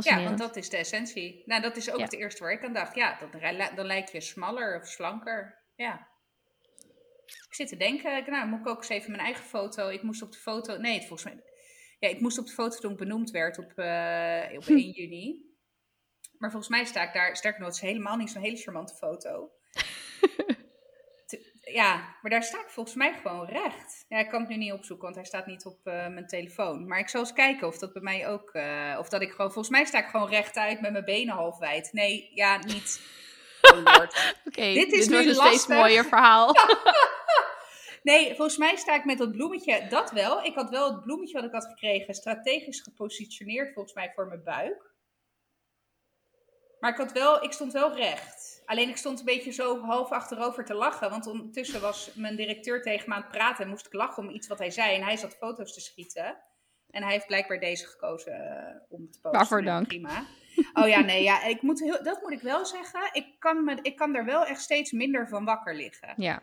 Ja, want dat is de essentie. Nou, dat is ook Ja. het eerste waar ik aan dacht. Ja, dan, dan lijk je smaller of slanker. Ja. Ik zit te denken, nou, moet ik ook eens even mijn eigen foto. Ik moest op de foto, nee, het volgens mij. Ja, ik moest op de foto toen ik benoemd werd op, eh, op 1 juni. Maar volgens mij sta ik daar, sterker nog, het is helemaal niet zo'n hele charmante foto. <laughs> Te- ja, maar daar sta ik volgens mij gewoon recht. Ja, ik kan het nu niet opzoeken, want hij staat niet op eh, mijn telefoon. Maar ik zal eens kijken of dat bij mij ook, eh, of dat ik gewoon, volgens mij sta ik gewoon rechtuit met mijn benen half wijd. Nee, ja, niet. <laughs> Oh. Oké, dit is dit nu wordt een steeds lastig. mooier verhaal. <laughs> Nee, volgens mij sta ik met dat bloemetje, dat wel. Ik had wel het bloemetje wat ik had gekregen strategisch gepositioneerd volgens mij voor mijn buik. Maar ik, had wel, ik stond wel recht. Alleen ik stond een beetje zo half achterover te lachen. Want ondertussen was mijn directeur tegen me aan het praten en moest ik lachen om iets wat hij zei. En hij zat foto's te schieten. En hij heeft blijkbaar deze gekozen eh, om te posten. Waarvoor Nou, dank. Prima. Oh ja, nee, ja, ik moet heel, dat moet ik wel zeggen. Ik kan, me, ik kan er wel echt steeds minder van wakker liggen. Ja,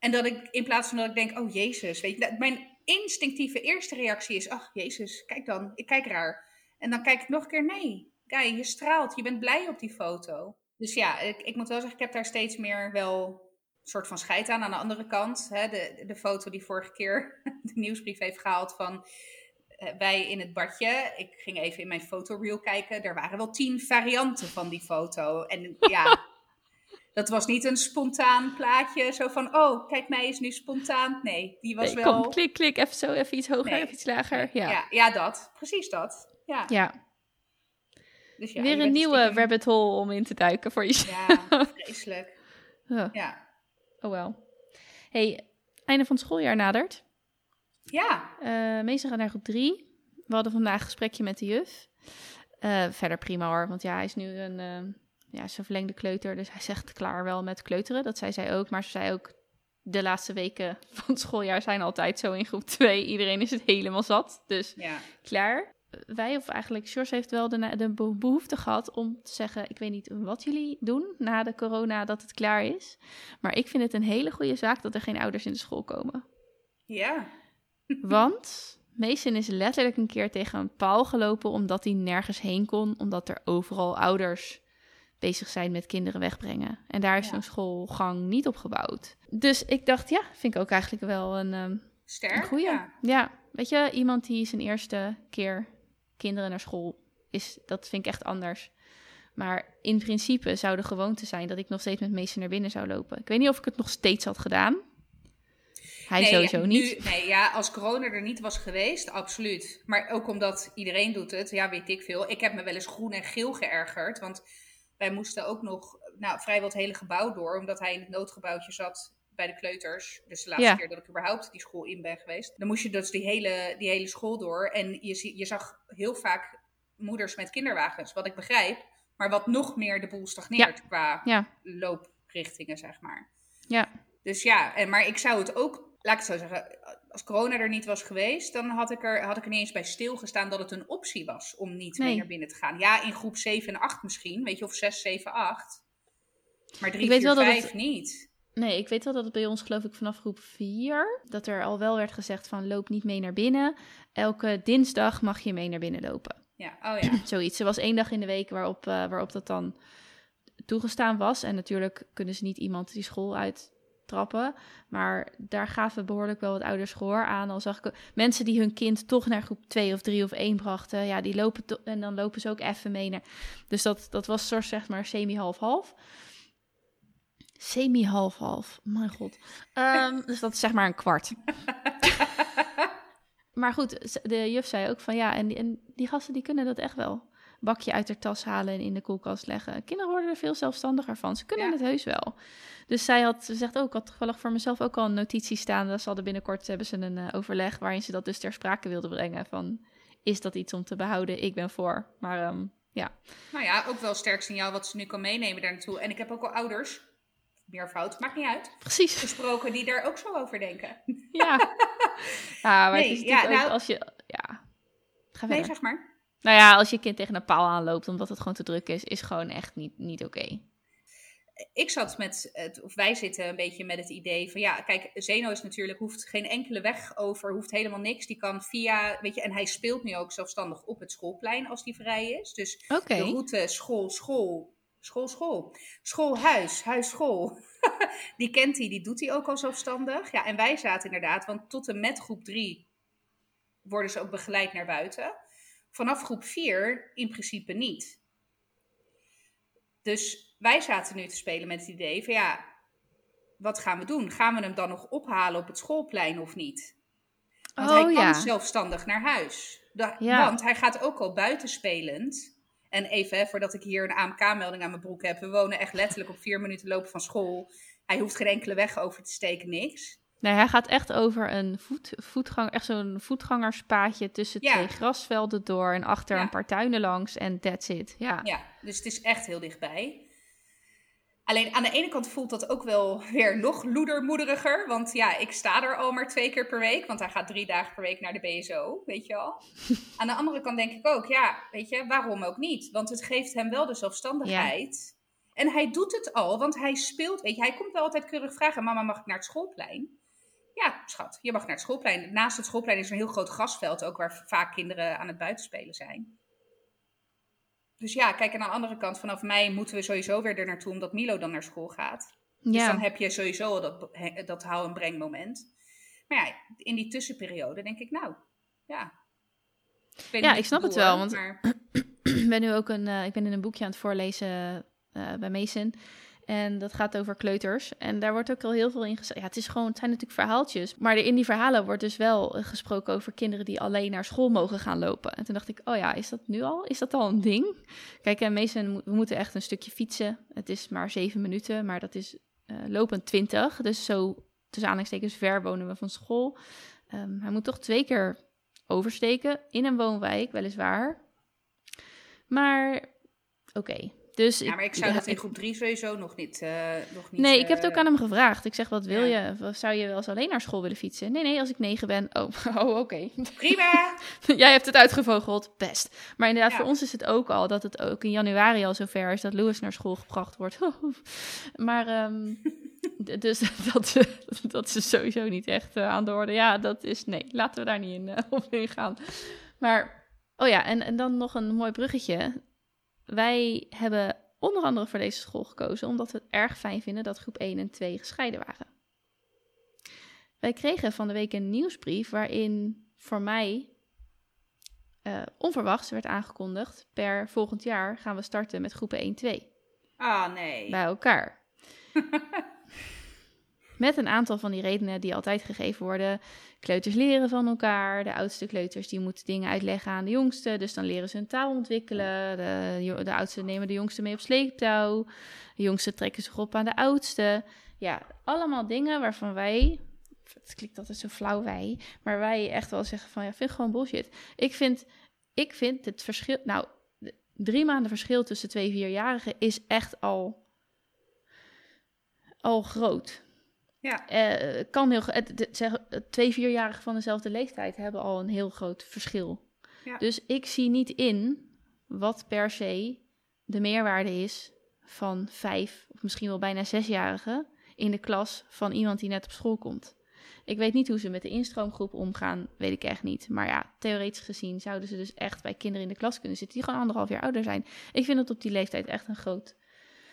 En dat ik in plaats van dat ik denk, oh jezus, weet je, mijn instinctieve eerste reactie is, ach jezus, kijk dan, ik kijk raar. En dan kijk ik nog een keer, nee, kijk, je straalt, je bent blij op die foto. Dus ja, ik, ik moet wel zeggen, ik heb daar steeds meer wel een soort van scheid aan. Aan de andere kant, hè, de, de foto die vorige keer <laughs> de nieuwsbrief heeft gehaald van eh, wij in het badje. Ik ging even in mijn fotoreel kijken. Er waren wel tien varianten van die foto. En ja, <laughs> dat was niet een spontaan plaatje. Zo van, oh, kijk mij is nu spontaan. Nee, die was nee, wel... kom, klik, klik, even zo, even iets hoger, Nee. even iets lager. Ja, ja. ja, dat. Precies dat. Ja. ja. Dus ja, weer een nieuwe stiekem- rabbit hole om in te duiken voor je. Ja, <laughs> vreselijk. Oh, Ja. oh wel. hey, einde van het schooljaar nadert. Ja. Eh meestal gaan naar groep drie. We hadden vandaag een gesprekje met de juf. Eh, verder prima hoor, want ja, hij is nu een, eh, ja, zijn verlengde kleuter. Dus hij zegt klaar wel met kleuteren. Dat zei zij ook. Maar ze zei ook, de laatste weken <laughs> van het schooljaar zijn altijd zo in groep 2. Iedereen is het helemaal zat. Dus Ja. klaar. Wij, of eigenlijk Sjors heeft wel de, behoefte gehad om te zeggen... ik weet niet wat jullie doen na de corona dat het klaar is. Maar ik vind het een hele goede zaak dat er geen ouders in de school komen. Ja. <laughs> Want Mason is letterlijk een keer tegen een paal gelopen omdat hij nergens heen kon, omdat er overal ouders bezig zijn met kinderen wegbrengen. En daar is Ja. zo'n schoolgang niet op gebouwd. Dus ik dacht, ja, vind ik ook eigenlijk wel een, een Sterk. goeie. Ja. Ja. weet je, iemand die zijn eerste keer kinderen naar school is, dat vind ik echt anders. Maar in principe zou de gewoonte zijn dat ik nog steeds met Mason naar binnen zou lopen. Ik weet niet of ik het nog steeds had gedaan. Hij Nee, sowieso nu- niet. nee, ja, als corona er niet was geweest, absoluut. Maar ook omdat iedereen doet het, ja, weet ik veel. Ik heb me wel eens groen en geel geërgerd, want wij moesten ook nog nou, vrijwel het hele gebouw door, omdat hij in het noodgebouwtje zat bij de kleuters. Dus de laatste Ja. keer dat ik überhaupt die school in ben geweest. Dan moest je dus die hele, die hele school door. En je, je zag heel vaak moeders met kinderwagens, wat ik begrijp. Maar wat nog meer de boel stagneert qua Ja, looprichtingen, zeg maar. ja. Dus ja, en, maar ik zou het ook, laat ik het zo zeggen, als corona er niet was geweest, dan had ik er, had ik er niet eens bij stilgestaan dat het een optie was om niet mee Nee. naar binnen te gaan. Ja, in groep 7 en 8 misschien, weet je, of 6, 7, 8. Maar 3, Ik weet 4, wel dat 5 het- niet. Nee, ik weet wel dat het bij ons geloof ik vanaf groep 4... dat er al wel werd gezegd van loop niet mee naar binnen. Elke dinsdag mag je mee naar binnen lopen. Ja, oh ja. <clears throat> Zoiets. Er was één dag in de week waarop, eh, waarop dat dan toegestaan was. En natuurlijk kunnen ze niet iemand die school uittrappen. Maar daar gaven behoorlijk wel wat ouders gehoor aan. Al zag ik mensen die hun kind toch naar groep 2 of 3 of 1 brachten. Ja, die lopen to- en dan lopen ze ook even mee naar. Dus dat, dat was soort zeg maar semi-half-half. Semi-half-half, mijn god. Ehm, <laughs> dus dat is zeg maar een kwart. <laughs> maar goed, de juf zei ook van ja, en die, en die gasten die kunnen dat echt wel. Bakje uit haar tas halen en in de koelkast leggen. Kinderen worden er veel zelfstandiger van. Ze kunnen Ja. het heus wel. Dus zij had, ze zegt ook, ik had toevallig voor mezelf ook al een notitie staan. Dat ze hadden binnenkort hebben ze een eh, overleg waarin ze dat dus ter sprake wilde brengen. Van, is dat iets om te behouden? Ik ben voor. Maar ehm, ja, Nou ja, ook wel een sterk signaal wat ze nu kan meenemen daar naartoe. En ik heb ook al ouders, meervoud, maakt niet uit, precies. gesproken die daar ook zo over denken. Ja, <laughs> ja maar Nee, het is ja, natuurlijk ook nou- als je... Ja, ga Nee, zeg maar. Nou ja, als je kind tegen een paal aanloopt omdat het gewoon te druk is, is gewoon echt niet, niet oké. Ik zat met, het, of wij zitten een beetje met het idee van ja, kijk, Zeno is natuurlijk, hoeft geen enkele weg over, hoeft helemaal niks. Die kan via, weet je, en hij speelt nu ook zelfstandig op het schoolplein als die vrij is. Dus de route school, school, school, school, school, huis, huis, school. <laughs> die kent hij, die doet hij ook al zelfstandig. Ja, en wij zaten inderdaad, want tot en met groep drie worden ze ook begeleid naar buiten. Vanaf groep vier in principe niet. Dus wij zaten nu te spelen met het idee van ja, wat gaan we doen? Gaan we hem dan nog ophalen op het schoolplein of niet? Want oh hij kan ja. zelfstandig naar huis. Da- Ja. Want hij gaat ook al buitenspelend. En even, hè, voordat ik hier een AMK-melding aan mijn broek heb. We wonen echt letterlijk op vier minuten lopen van school. Hij hoeft geen enkele weg over te steken, niks. Nee, hij gaat echt over een voet, voetgang, echt zo'n voetgangerspaadje tussen Ja. twee grasvelden door en achter Ja. een paar tuinen langs en that's it. Ja. Ja, dus het is echt heel dichtbij. Alleen aan de ene kant voelt dat ook wel weer nog loedermoederiger. Want ja, ik sta er al maar twee keer per week. Want hij gaat drie dagen per week naar de BSO, weet je al. <laughs> aan de andere kant denk ik ook, ja, weet je, waarom ook niet? Want het geeft hem wel de zelfstandigheid. En hij doet het al, want hij speelt, weet je, hij komt wel altijd keurig vragen. Mama, mag ik naar het schoolplein? Ja, schat, je mag naar het schoolplein. Naast het schoolplein is er een heel groot grasveld, ook waar vaak kinderen aan het buitenspelen zijn. Dus ja, kijk, en aan de andere kant, vanaf mei moeten we sowieso weer er naartoe, omdat Milo dan naar school gaat. Dus Ja. dan heb je sowieso al dat, dat hou- en breng moment. Maar ja, in die tussenperiode denk ik, nou, ja. weet Ja, ik snap het wel, want- Maar, <clears throat> ik ben nu ook een, eh, ik ben in een boekje aan het voorlezen eh, bij Mason. En dat gaat over kleuters. En daar wordt ook al heel veel in gezegd. Ja, het, is gewoon, zijn natuurlijk verhaaltjes. Maar in die verhalen wordt dus wel eh, gesproken over kinderen die alleen naar school mogen gaan lopen. En toen dacht ik, oh ja, is dat nu al? Is dat al een ding? Kijk, en mo- we moeten echt een stukje fietsen. Het is maar zeven minuten, maar dat is eh, lopend twintig. Dus zo, tussen aanhalingstekens, ver wonen we van school. Ehm, hij moet toch twee keer oversteken in een woonwijk, weliswaar. Maar oké. Dus ja, maar ik zou dat in groep 3 sowieso nog niet. eh, nog niet Nee, ik heb het eh, ook aan hem gevraagd. Ik zeg, wat wil ja. je? Zou je wel eens alleen naar school willen fietsen? Nee, nee, als ik negen ben. Oh, <laughs> oh oké. <laughs> Prima! <laughs> Jij hebt het uitgevogeld. Best. Maar inderdaad, Ja. voor ons is het ook al dat het ook in januari al zover is dat Louis naar school gebracht wordt. maar ehm, dus dat, dat is sowieso niet echt eh, aan de orde. Ja, dat is nee. Laten we daar niet in, eh, op ingaan. Maar, oh ja, en, en dan nog een mooi bruggetje. Wij hebben onder andere voor deze school gekozen omdat we het erg fijn vinden dat groep 1 en 2 gescheiden waren. Wij kregen van de week een nieuwsbrief waarin voor mij eh, onverwachts werd aangekondigd: per volgend jaar gaan we starten met groepen 1 2 Ah, nee. bij elkaar. <laughs> Met een aantal van die redenen die altijd gegeven worden. Kleuters leren van elkaar. De oudste kleuters die moeten dingen uitleggen aan de jongste. Dus dan leren ze hun taal ontwikkelen. De, de oudste nemen de jongste mee op sleeptouw. De jongste trekken zich op aan de oudste. Ja, allemaal dingen waarvan wij... Het klinkt altijd zo flauw wij. Maar wij echt wel zeggen van ja, vind gewoon bullshit. Ik vind, ik vind het verschil... Nou, drie maanden verschil tussen twee vierjarigen is echt al... Al groot. Ja. Eh, kan heel, het, zeg, twee vierjarigen van dezelfde leeftijd hebben al een heel groot verschil. Ja. Dus ik zie niet in wat per se de meerwaarde is van vijf of misschien wel bijna zesjarigen in de klas van iemand die net op school komt. Ik weet niet hoe ze met de instroomgroep omgaan, weet ik echt niet. Maar ja, theoretisch gezien zouden ze dus echt bij kinderen in de klas kunnen zitten die gewoon anderhalf jaar ouder zijn. Ik vind het op die leeftijd echt een groot,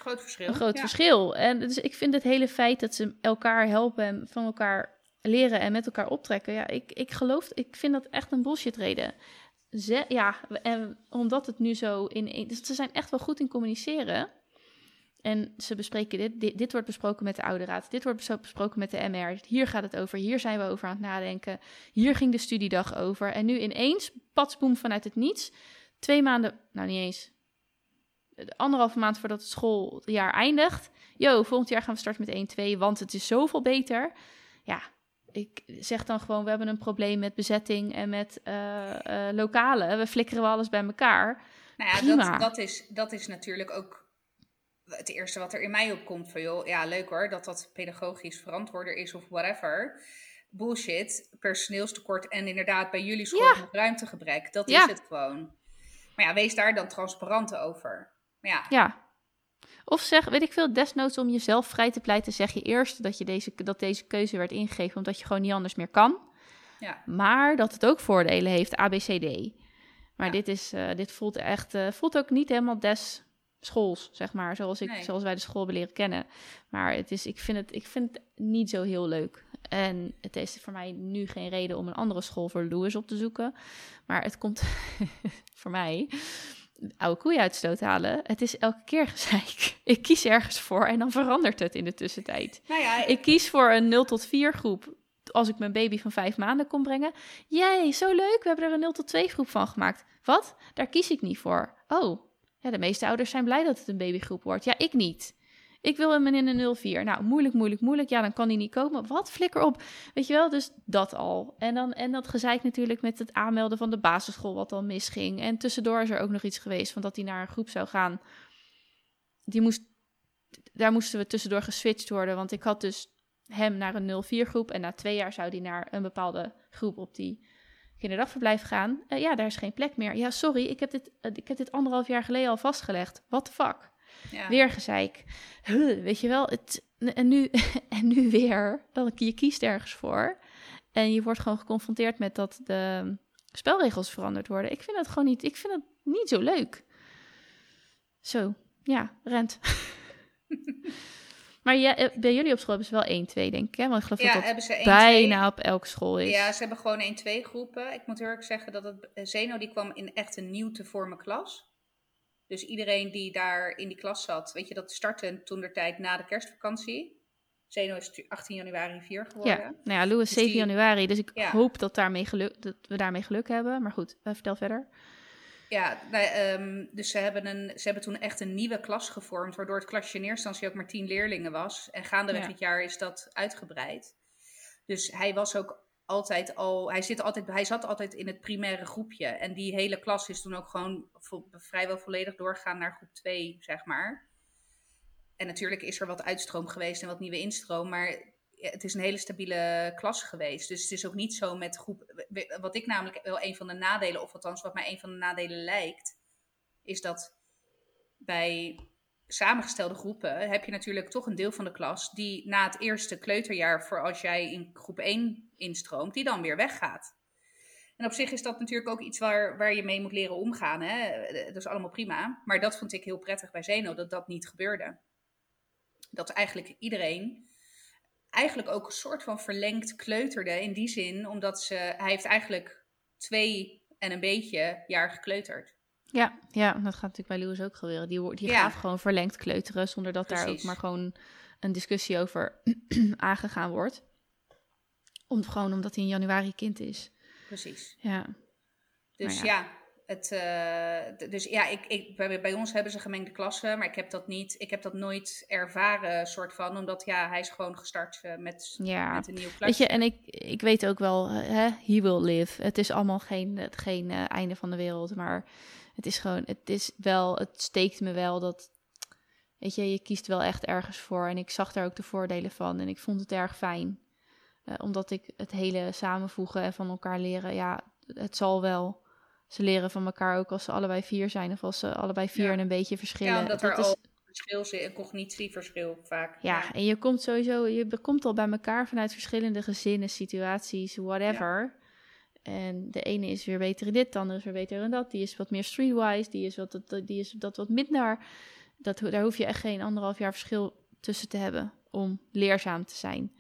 Groot verschil. een groot ja. verschil. En dus ik vind het hele feit dat ze elkaar helpen en van elkaar leren en met elkaar optrekken. Ja, ik, ik geloof, ik vind dat echt een bullshit reden. Ze, ja, en omdat het nu zo in. Dus ze zijn echt wel goed in communiceren. En ze bespreken dit, dit. Dit wordt besproken met de oude raad. Dit wordt besproken met de MR. Hier gaat het over. Hier zijn we over aan het nadenken. Hier ging de studiedag over. En nu ineens, patsboom vanuit het niets. Twee maanden, nou niet eens. Anderhalve maand voordat het schooljaar eindigt. Yo, volgend jaar gaan we starten met 1-2, want het is zoveel beter. Ja, ik zeg dan gewoon, we hebben een probleem met bezetting en met eh, lokalen. We flikkeren wel alles bij elkaar. Nou ja, Prima. dat, dat, is, dat is natuurlijk ook het eerste wat er in mij opkomt. Van joh, ja, leuk hoor, dat dat pedagogisch verantwoorder is of whatever. Bullshit, personeelstekort en inderdaad bij jullie school Ja. ruimtegebrek. Dat Ja. is het gewoon. Maar ja, wees daar dan transparant over. Maar ja, Ja. Of zeg, weet ik veel, desnoods om jezelf vrij te pleiten, zeg je eerst dat, je deze, dat deze keuze werd ingegeven omdat je gewoon niet anders meer kan. ja. Maar dat het ook voordelen heeft, ABCD. Maar Ja. dit, is, eh, dit voelt echt, eh, voelt ook niet helemaal des schools, zeg maar, zoals, ik, Nee. zoals wij de school hebben leren kennen. Maar het is, ik, vind het, ik vind het niet zo heel leuk. En het is voor mij nu geen reden om een andere school voor Louis op te zoeken. Maar het komt <laughs> voor mij oude koeien uit de stoot halen. Het is elke keer <laughs> gezeik. Ik kies ergens voor en dan verandert het in de tussentijd. Nou ja, Ik kies voor een 0 tot 4 groep als ik mijn baby van vijf maanden kon brengen. Jee, zo leuk, we hebben er een 0 tot 2 groep van gemaakt. Wat? Daar kies ik niet voor. Oh, ja, de meeste ouders zijn blij dat het een babygroep wordt. Ja, ik niet. Ik wil hem in een 04. Nou, moeilijk, moeilijk, moeilijk. Ja, dan kan hij niet komen. Wat? Flikker op. Weet je wel, dus dat al. En, dan, en dat gezeik natuurlijk met het aanmelden van de basisschool wat dan misging. En tussendoor is er ook nog iets geweest van dat hij naar een groep zou gaan. Die moest, daar moesten we tussendoor geswitcht worden. Want ik had dus hem naar een 04 groep. En na twee jaar zou hij naar een bepaalde groep op die kinderdagverblijf gaan. Eh, ja, daar is geen plek meer. Ja, sorry, ik heb dit, eh, ik heb dit anderhalf jaar geleden al vastgelegd. What the fuck? Ja. Weer gezeik. Huh, weet je wel, het, en, nu, <laughs> en nu weer. Dan, je kiest ergens voor. En je wordt gewoon geconfronteerd met dat de spelregels veranderd worden. Ik vind dat gewoon niet, ik vind het niet zo leuk. Zo, ja, rent. <laughs> maar ja, eh, bij jullie op school hebben ze wel 1, 2, denk ik. Hè? Want ik geloof Ja, dat hebben dat ze 1, bijna op elke school is. Ja, ze hebben gewoon 1, 2 groepen. Ik moet heel erg zeggen dat het Zeno die kwam in echt een nieuw te vormen klas. Dus iedereen die daar in die klas zat, weet je, dat startte toen de tijd na de kerstvakantie. Zeno is tu- 18 januari 4 geworden. Ja, nou ja, Louis Dus 7 die- januari. Dus ik Ja. hoop dat, daarmee geluk, dat we daarmee geluk hebben. Maar goed, eh, vertel verder. Ja, nou, ehm, dus ze hebben, een, ze hebben toen echt een nieuwe klas gevormd, waardoor het klasje in eerste instantie ook maar tien leerlingen was. En gaandeweg Ja. het jaar is dat uitgebreid. Dus hij was ook altijd al, hij, zit altijd, hij zat altijd in het primaire groepje. En die hele klas is toen ook gewoon vrijwel volledig doorgegaan naar groep 2, zeg maar. En natuurlijk is er wat uitstroom geweest en wat nieuwe instroom, maar het is een hele stabiele klas geweest. Dus het is ook niet zo met groep. Wat ik namelijk wel een van de nadelen, of althans wat mij een van de nadelen lijkt, is dat bij samengestelde groepen heb je natuurlijk toch een deel van de klas die na het eerste kleuterjaar, voor als jij in groep 1 instroomt, die dan weer weggaat. En op zich is dat natuurlijk ook iets waar, waar je mee moet leren omgaan. Hè? Dat is allemaal prima. Maar dat vond ik heel prettig bij Zeno, dat dat niet gebeurde. Dat eigenlijk iedereen eigenlijk ook een soort van verlengd kleuterde in die zin, omdat ze, hij heeft eigenlijk twee en een beetje jaar gekleuterd. Ja, ja, dat gaat natuurlijk bij Louis ook gebeuren. Die, die Ja. gaat gewoon verlengd kleuteren, zonder dat daar ook maar gewoon een discussie over <clears throat> aangegaan wordt. Om, gewoon omdat hij in januari kind is. Precies. Ja, Dus ja, het, eh, dus ja ik, ik, bij, bij ons hebben ze gemengde klassen, maar ik heb dat niet, ik heb dat nooit ervaren, soort van, omdat ja, hij is gewoon gestart eh, met, ja. met een nieuw klasje. Weet je, en ik, ik weet ook wel, hè, he will live. Het is allemaal geen, het, geen eh, einde van de wereld, maar het is gewoon, het is wel, het steekt me wel dat, weet je, je kiest wel echt ergens voor. En ik zag daar ook de voordelen van en ik vond het erg fijn. Eh, omdat ik het hele samenvoegen en van elkaar leren, ja, het zal wel. Ze leren van elkaar ook als ze allebei vier zijn of als ze allebei vier Ja. en een beetje verschillen. ja, omdat Dat er is- al verschil zit, een cognitieverschil vaak. Ja, en je komt sowieso, je komt al bij elkaar vanuit verschillende gezinnen, situaties, whatever. En de ene is weer beter in dit, de andere is weer beter in dat. Die is wat meer streetwise, die is, wat, die is dat wat minder. Dat, daar hoef je echt geen anderhalf jaar verschil tussen te hebben om leerzaam te zijn.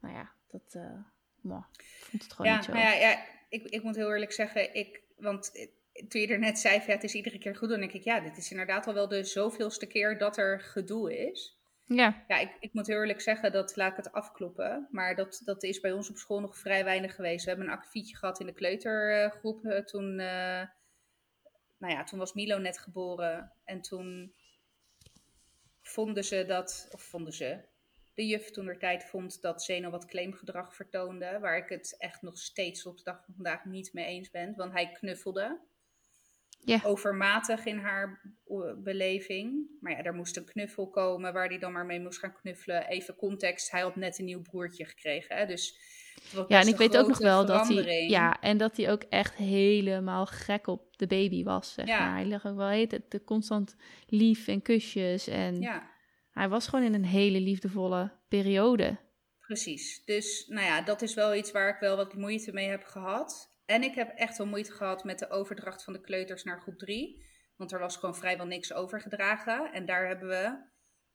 Nou ja, dat uh, vond het gewoon ja, niet zo. Ja, ja ik, ik moet heel eerlijk zeggen, ik, want toen je er net zei, ja, het is iedere keer goed, dan denk ik, ja, dit is inderdaad al wel de zoveelste keer dat er gedoe is. Ja. Ja, ik, ik moet heel eerlijk zeggen, dat laat ik het afkloppen. Maar dat, dat is bij ons op school nog vrij weinig geweest. We hebben een akkefietje gehad in de kleutergroep. Uh, toen, uh, nou ja, toen was Milo net geboren. En toen vonden ze dat, of vonden ze, de juf toen er tijd vond dat Zeno wat claimgedrag vertoonde. Waar ik het echt nog steeds op de dag van vandaag niet mee eens ben. Want hij knuffelde. Ja. Overmatig in haar beleving. Maar ja, er moest een knuffel komen waar hij dan maar mee moest gaan knuffelen. Even context, hij had net een nieuw broertje gekregen. Hè? Dus ja, en ik weet ook nog wel dat hij. Ja, en dat hij ook echt helemaal gek op de baby was. Zeg ja. maar. Hij lag ook wel heet het, constant lief en kusjes. En ja. hij was gewoon in een hele liefdevolle periode. Precies. Dus nou ja, dat is wel iets waar ik wel wat moeite mee heb gehad. En ik heb echt wel moeite gehad met de overdracht van de kleuters naar groep 3. Want er was gewoon vrijwel niks overgedragen. En daar hebben we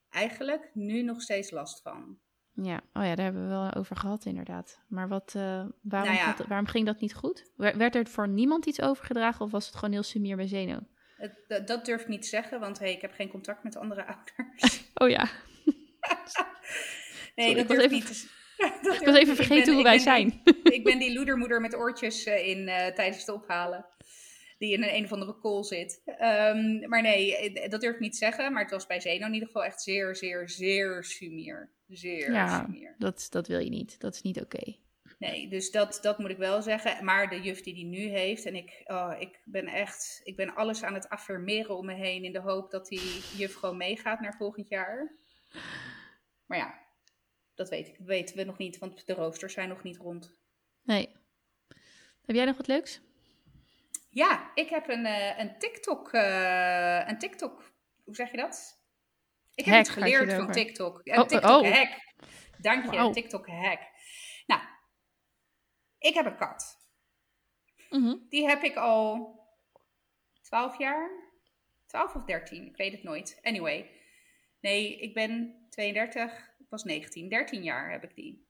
eigenlijk nu nog steeds last van. Ja, oh ja, daar hebben we wel over gehad inderdaad. Maar wat, uh, waarom, Nou ja. had- waarom ging dat niet goed? Wer- Werd er voor niemand iets overgedragen of was het gewoon heel sumier bij Zeno? Dat, dat durf ik niet te zeggen, want hey, ik heb geen contact met andere ouders. <laughs> Oh ja, <laughs> Nee, Sorry, dat durf ik even- niet te z- Dat <laughs> ik was even vergeten ben- hoe ik wij ben zijn. <laughs> ik ben die loedermoeder met oortjes eh, in eh, tijdens het ophalen. Die in een, een of andere kool zit. Ehm, maar nee, eh, dat durf ik niet te zeggen. Maar het was bij Zeno in ieder geval echt zeer, zeer, zeer sumier. Zeer Ja, sumier. dat, dat wil je niet. Dat is niet oké. Nee, dus dat, dat moet ik wel zeggen. Maar de juf die die nu heeft, en ik, oh, ik ben echt, ik ben alles aan het affirmeren om me heen in de hoop dat die juf gewoon meegaat naar volgend jaar. Maar ja, dat weet ik, weten we nog niet, want de roosters zijn nog niet rond. Nee. Heb jij nog wat leuks? Ja, ik heb een, eh, een TikTok, eh, een TikTok, hoe zeg je dat? Ik heb Hack je geleerd van. TikTok. Oh, Een oh, TikTok oh. hack. Dank je, een TikTok hack. Nou, ik heb een kat. Mhm. Die heb ik al 12 jaar. 12 of 13, ik weet het nooit. Anyway. Nee, ik ben 32, ik was 19. 13 jaar heb ik die.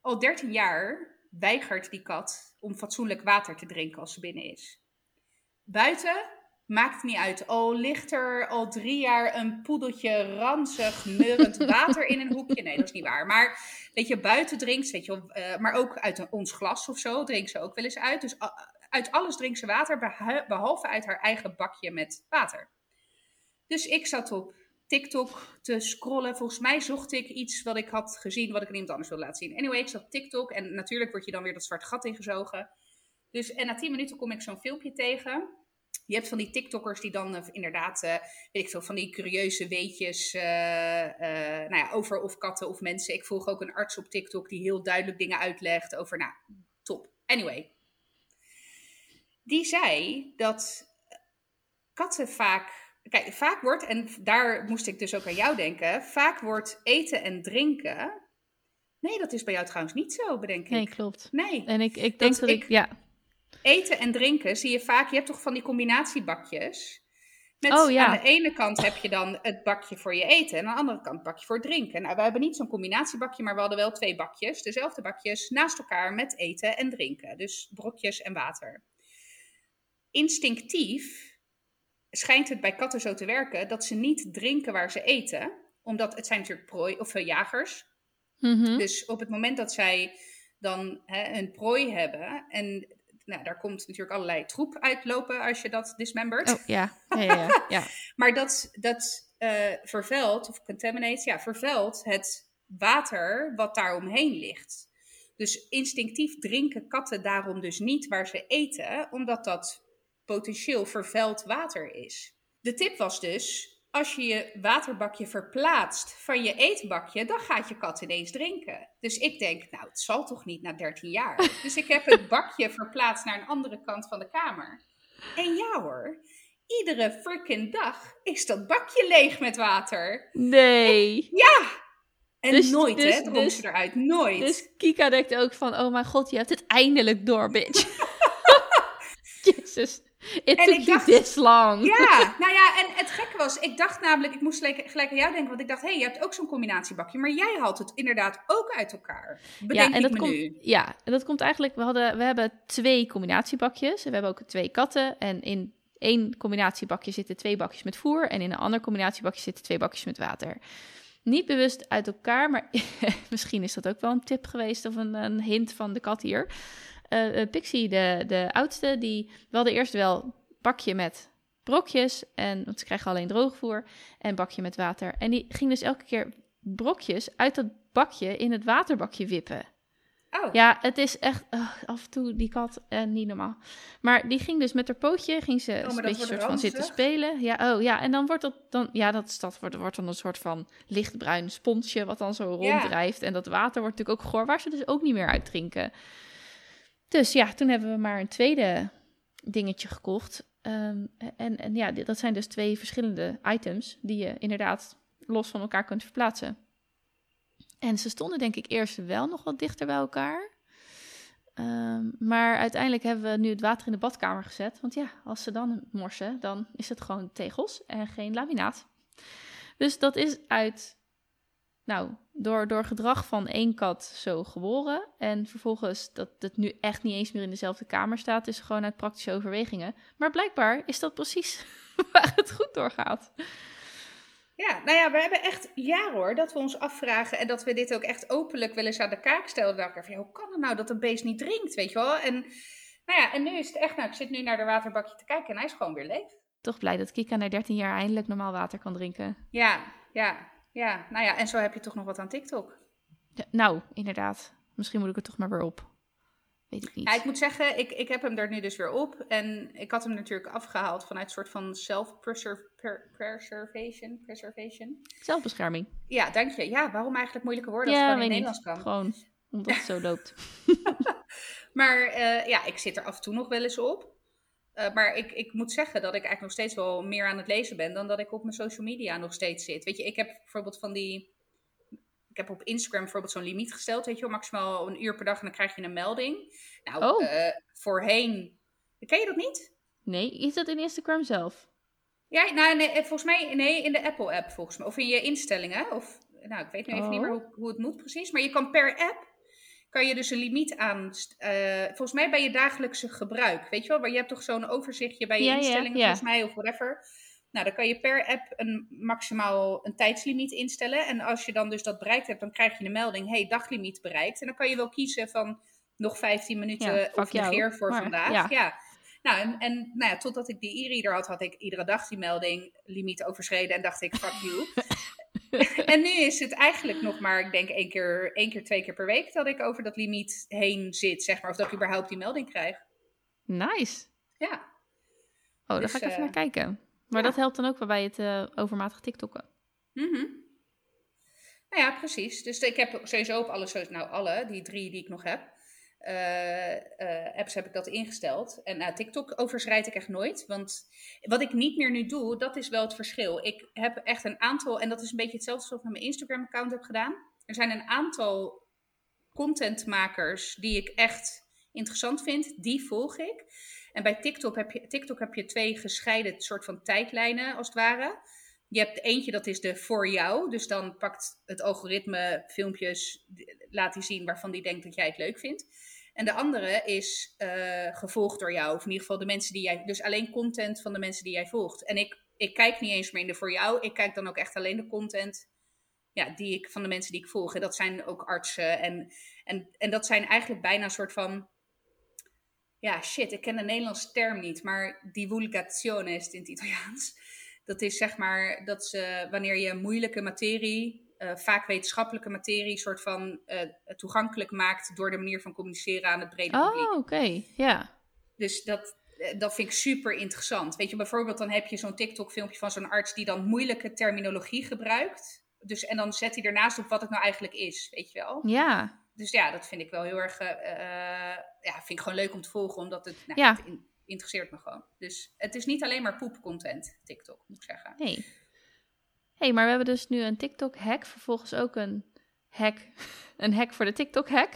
Al 13 jaar weigert die kat om fatsoenlijk water te drinken als ze binnen is. Buiten maakt het niet uit. Al ligt er al drie jaar een poedeltje ranzig, neurend <laughs> water in een hoekje. Nee, dat is niet waar. Maar weet je, buiten drinkt ze, weet je, eh, maar ook uit een- ons glas of zo drinkt ze ook wel eens uit. Dus uit alles drinkt ze water, behalve uit haar eigen bakje met water. Dus ik zat op TikTok te scrollen. Volgens mij zocht ik iets wat ik had gezien, wat ik aan iemand anders wilde laten zien. Anyway, ik zat TikTok en natuurlijk word je dan weer dat zwarte gat ingezogen. Dus en na 10 minuten kom ik zo'n filmpje tegen. Je hebt van die TikTokkers die dan eh, inderdaad, eh, weet ik veel, van die curieuze weetjes eh, nou ja, over of katten of mensen. Ik volg ook een arts op TikTok die heel duidelijk dingen uitlegt over, nou, top. Anyway. Die zei dat katten vaak, kijk, vaak wordt, en daar moest ik dus ook aan jou denken, vaak wordt eten en drinken. Nee, dat is bij jou trouwens niet zo, bedenk ik. Nee, klopt. Nee. En ik, ik denk Dat dat, ik, ik- ja. eten en drinken zie je vaak. Je hebt toch van die combinatiebakjes. Met Oh, ja. aan de ene kant heb je dan het bakje voor je eten. En aan de andere kant het bakje voor drinken. Nou, we hebben niet zo'n combinatiebakje, maar we hadden wel twee bakjes. Dezelfde bakjes naast elkaar met eten en drinken. Dus brokjes en water. Instinctief schijnt het bij katten zo te werken dat ze niet drinken waar ze eten. Omdat het zijn natuurlijk prooi of eh, jagers. Mhm. Dus op het moment dat zij dan hè, een prooi hebben en nou, daar komt natuurlijk allerlei troep uitlopen als je dat dismembert. Oh, ja. Ja, ja, ja. ja. <laughs> Maar dat, dat eh, vervuilt, of contaminates, ja, vervuilt het water wat daar omheen ligt. Dus instinctief drinken katten daarom dus niet waar ze eten, omdat dat potentieel vervuild water is. De tip was dus, als je je waterbakje verplaatst van je eetbakje, dan gaat je kat ineens drinken. Dus ik denk, nou, het zal toch niet na 13 jaar. <laughs> Dus ik heb het bakje verplaatst naar een andere kant van de kamer. En ja hoor, iedere freaking dag is dat bakje leeg met water. Nee. Ja! En Dus- nooit, dus- hè? Dronk dus- ze eruit. Nooit. Dus Kika denkt ook van, oh mijn god, je hebt het eindelijk door, bitch. <laughs> <laughs> Jezus, it En took ik dacht- this long. Ja, <laughs> nou ja, en het gekke was, ik dacht namelijk, ik moest gelijk, gelijk aan jou denken, want ik dacht, hé, hey, je hebt ook zo'n combinatiebakje, maar jij haalt het inderdaad ook uit elkaar. Bedenk en ik dat me komt, nu. ja, en dat komt eigenlijk, we, hadden, we hebben twee combinatiebakjes. We hebben ook twee katten. En in één combinatiebakje zitten twee bakjes met voer. En in een ander combinatiebakje zitten twee bakjes met water. Niet bewust uit elkaar, maar <laughs> misschien is dat ook wel een tip geweest of een, een hint van de kat hier. Eh, eh, Pixie, de, de oudste, die hadden eerst wel bakje met brokjes. En, want ze krijgen alleen droogvoer. En bakje met water. En die ging dus elke keer brokjes uit dat bakje in het waterbakje wippen. Oh, Ja, het is echt af en toe die kat eh, niet normaal. Maar die ging dus met haar pootje, ging ze Oh, een beetje soort van zitten spelen. Ja, oh ja, en dan wordt dat dan, ja, dat, dat wordt, wordt dan een soort van lichtbruin sponsje wat dan zo ronddrijft. En dat water wordt natuurlijk ook goor, waar ze dus ook niet meer uit drinken. Dus ja, toen hebben we maar een tweede dingetje gekocht. Ehm, en, en ja, dat zijn dus twee verschillende items die je inderdaad los van elkaar kunt verplaatsen. En ze stonden denk ik eerst wel nog wat dichter bij elkaar. Ehm, maar uiteindelijk hebben we nu het water in de badkamer gezet. Want ja, als ze dan morsen, dan is het gewoon tegels en geen laminaat. Dus dat is uit, nou, door, door gedrag van één kat zo geboren. En vervolgens dat het nu echt niet eens meer in dezelfde kamer staat, is gewoon uit praktische overwegingen. Maar blijkbaar is dat precies <laughs> waar het goed door gaat. Ja, nou ja, we hebben echt jaren hoor, dat we ons afvragen en dat we dit ook echt openlijk wel eens aan de kaak stellen. Dat ik van, ja, hoe kan het nou dat een beest niet drinkt, weet je wel? En, nou ja, en nu is het echt, nou, ik zit nu naar de waterbakje te kijken en hij is gewoon weer leeg. Toch blij dat Kika na 13 jaar eindelijk normaal water kan drinken. Ja, ja, ja. Nou ja, en zo heb je toch nog wat aan TikTok. Ja, nou, inderdaad. Misschien moet ik er toch maar weer op. Weet ik niet. Ja, ik moet zeggen, ik, ik heb hem er nu dus weer op. En ik had hem natuurlijk afgehaald vanuit een soort van self-preservation. Preservation. Zelfbescherming. Ja, dank je. Ja, waarom eigenlijk moeilijke woorden als ja, het gewoon in het niet. Nederlands kan? Gewoon omdat het zo <laughs> loopt. Maar eh, ja, ik zit er af en toe nog wel eens op. Eh, maar ik, ik moet zeggen dat ik eigenlijk nog steeds wel meer aan het lezen ben dan dat ik op mijn social media nog steeds zit. Weet je, ik heb bijvoorbeeld van die. Ik heb op Instagram bijvoorbeeld zo'n limiet gesteld, weet je maximaal een uur per dag en dan krijg je een melding. Nou, Oh. eh, voorheen. Ken je dat niet? Nee, is dat in Instagram zelf? Ja, nou, nee, eh, volgens mij nee, in de Apple-app volgens mij. Of in je instellingen. Of, nou, ik weet nu even niet Oh. meer hoe, hoe het moet precies. Maar je kan per app, kan je dus een limiet aan... eh, volgens mij bij je dagelijkse gebruik. Weet je wel, maar je hebt toch zo'n overzichtje bij je Ja, instellingen ja. volgens mij of whatever. Nou, dan kan je per app een maximaal een tijdslimiet instellen. En als je dan dus dat bereikt hebt, dan krijg je een melding. hey, daglimiet bereikt. En dan kan je wel kiezen van nog 15 minuten of negeer voor maar, vandaag. ja. ja. Nou, en, en nou ja, totdat ik die e-reader had, had ik iedere dag die melding, limiet overschreden en dacht ik, fuck you. <laughs> <laughs> en nu is het eigenlijk nog maar, ik denk één keer, één keer, twee keer per week dat ik over dat limiet heen zit, zeg maar. Of dat ik überhaupt die melding krijg. Nice. Ja, Oh, daar Dus, ga ik even eh, naar kijken. Maar ja. dat helpt dan ook bij het eh, overmatig TikTokken. mhm. Nou ja, precies. Dus ik heb sowieso op alle, nou alle, die drie die ik nog heb, eh, apps heb ik dat ingesteld. En nou, TikTok overschrijd ik echt nooit. Want wat ik niet meer nu doe, dat is wel het verschil. Ik heb echt een aantal, en dat is een beetje hetzelfde als ik met mijn Instagram-account heb gedaan. Er zijn een aantal contentmakers die ik echt interessant vind. Die volg ik. En bij TikTok heb je, TikTok heb je twee gescheiden soort van tijdlijnen, als het ware. Je hebt eentje, dat is de voor jou. Dus dan pakt het algoritme filmpjes, laat die zien waarvan die denkt dat jij het leuk vindt. En de andere is eh, gevolgd door jou. Of in ieder geval de mensen die jij. Dus alleen content van de mensen die jij volgt. En ik, ik kijk niet eens meer in de voor jou. Ik kijk dan ook echt alleen de content ja, die ik, van de mensen die ik volg. En dat zijn ook artsen. En, en, en dat zijn eigenlijk bijna een soort van. Ja, shit, ik ken de Nederlandse term niet. Maar divulgazione is in het Italiaans. Dat is zeg maar dat ze, wanneer je moeilijke materie, eh, vaak wetenschappelijke materie, soort van eh, toegankelijk maakt door de manier van communiceren aan het brede publiek. Oh, oké. Ja. Dus dat, eh, dat vind ik super interessant. Weet je, bijvoorbeeld dan heb je zo'n TikTok-filmpje van zo'n arts die dan moeilijke terminologie gebruikt. Dus, en dan zet hij ernaast op wat het nou eigenlijk is, weet je wel. Ja. Dus ja, dat vind ik wel heel erg, ja, vind ik gewoon leuk om te volgen, omdat het, nou, Ja. het in- interesseert me gewoon. Dus het is niet alleen maar poepcontent, TikTok, moet ik zeggen. Nee. Hey, maar we hebben dus nu een TikTok-hack. Vervolgens ook een hack, <laughs> een hack voor de TikTok-hack.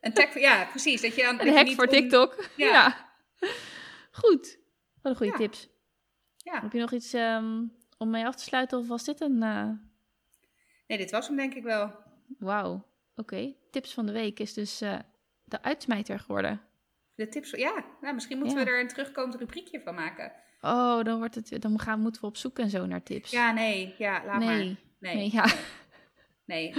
Een tag, ja, precies. Dat je dan, Een hack voor TikTok. Ja. Ja. Goed. Wat een goede Ja. tips. Ja. Heb je nog iets ehm, om mee af te sluiten? Of was dit een... eh, Nee, dit was hem denk ik wel. Wauw. Oké. Tips van de week is dus eh, de uitsmijter geworden. De tips, ja. Nou, misschien moeten Ja. we er een terugkomend rubriekje van maken. Oh, dan, wordt het, dan gaan, moeten we op zoek en zo naar tips. Ja, nee. Ja, laat nee. maar. Nee. Nee. ja. Nee.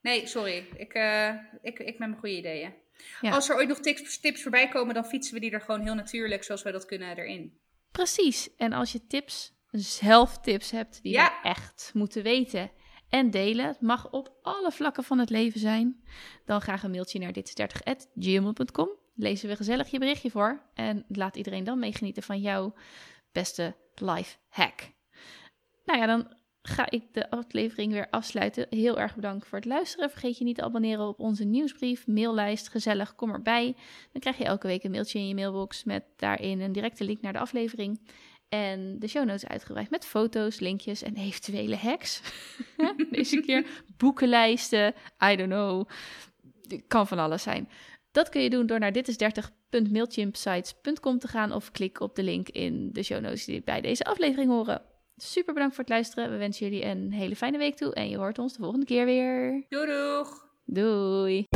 Nee, sorry. Ik, eh, ik, ik met mijn goede ideeën. Ja. Als er ooit nog tips, tips voorbij komen, dan fietsen we die er gewoon heel natuurlijk, zoals we dat kunnen, erin. Precies. En als je tips, zelf tips hebt die Ja. we echt moeten weten en delen, het mag op alle vlakken van het leven zijn, dan graag een mailtje naar dit30@gmail.com. Lezen we gezellig je berichtje voor en laat iedereen dan meegenieten van jouw beste life hack. Nou ja, dan ga ik de aflevering weer afsluiten. Heel erg bedankt voor het luisteren. Vergeet je niet te abonneren op onze nieuwsbrief, maillijst, gezellig, kom erbij. Dan krijg je elke week een mailtje in je mailbox met daarin een directe link naar de aflevering. En de show notes uitgebreid met foto's, linkjes en eventuele hacks. <laughs> Deze keer boekenlijsten, I don't know. Het kan van alles zijn. Dat kun je doen door naar ditis30.mailchimpsites.com te gaan of klik op de link in de show notes die bij deze aflevering horen. Super bedankt voor het luisteren. We wensen jullie een hele fijne week toe en je hoort ons de volgende keer weer. Doei doeg! Doei!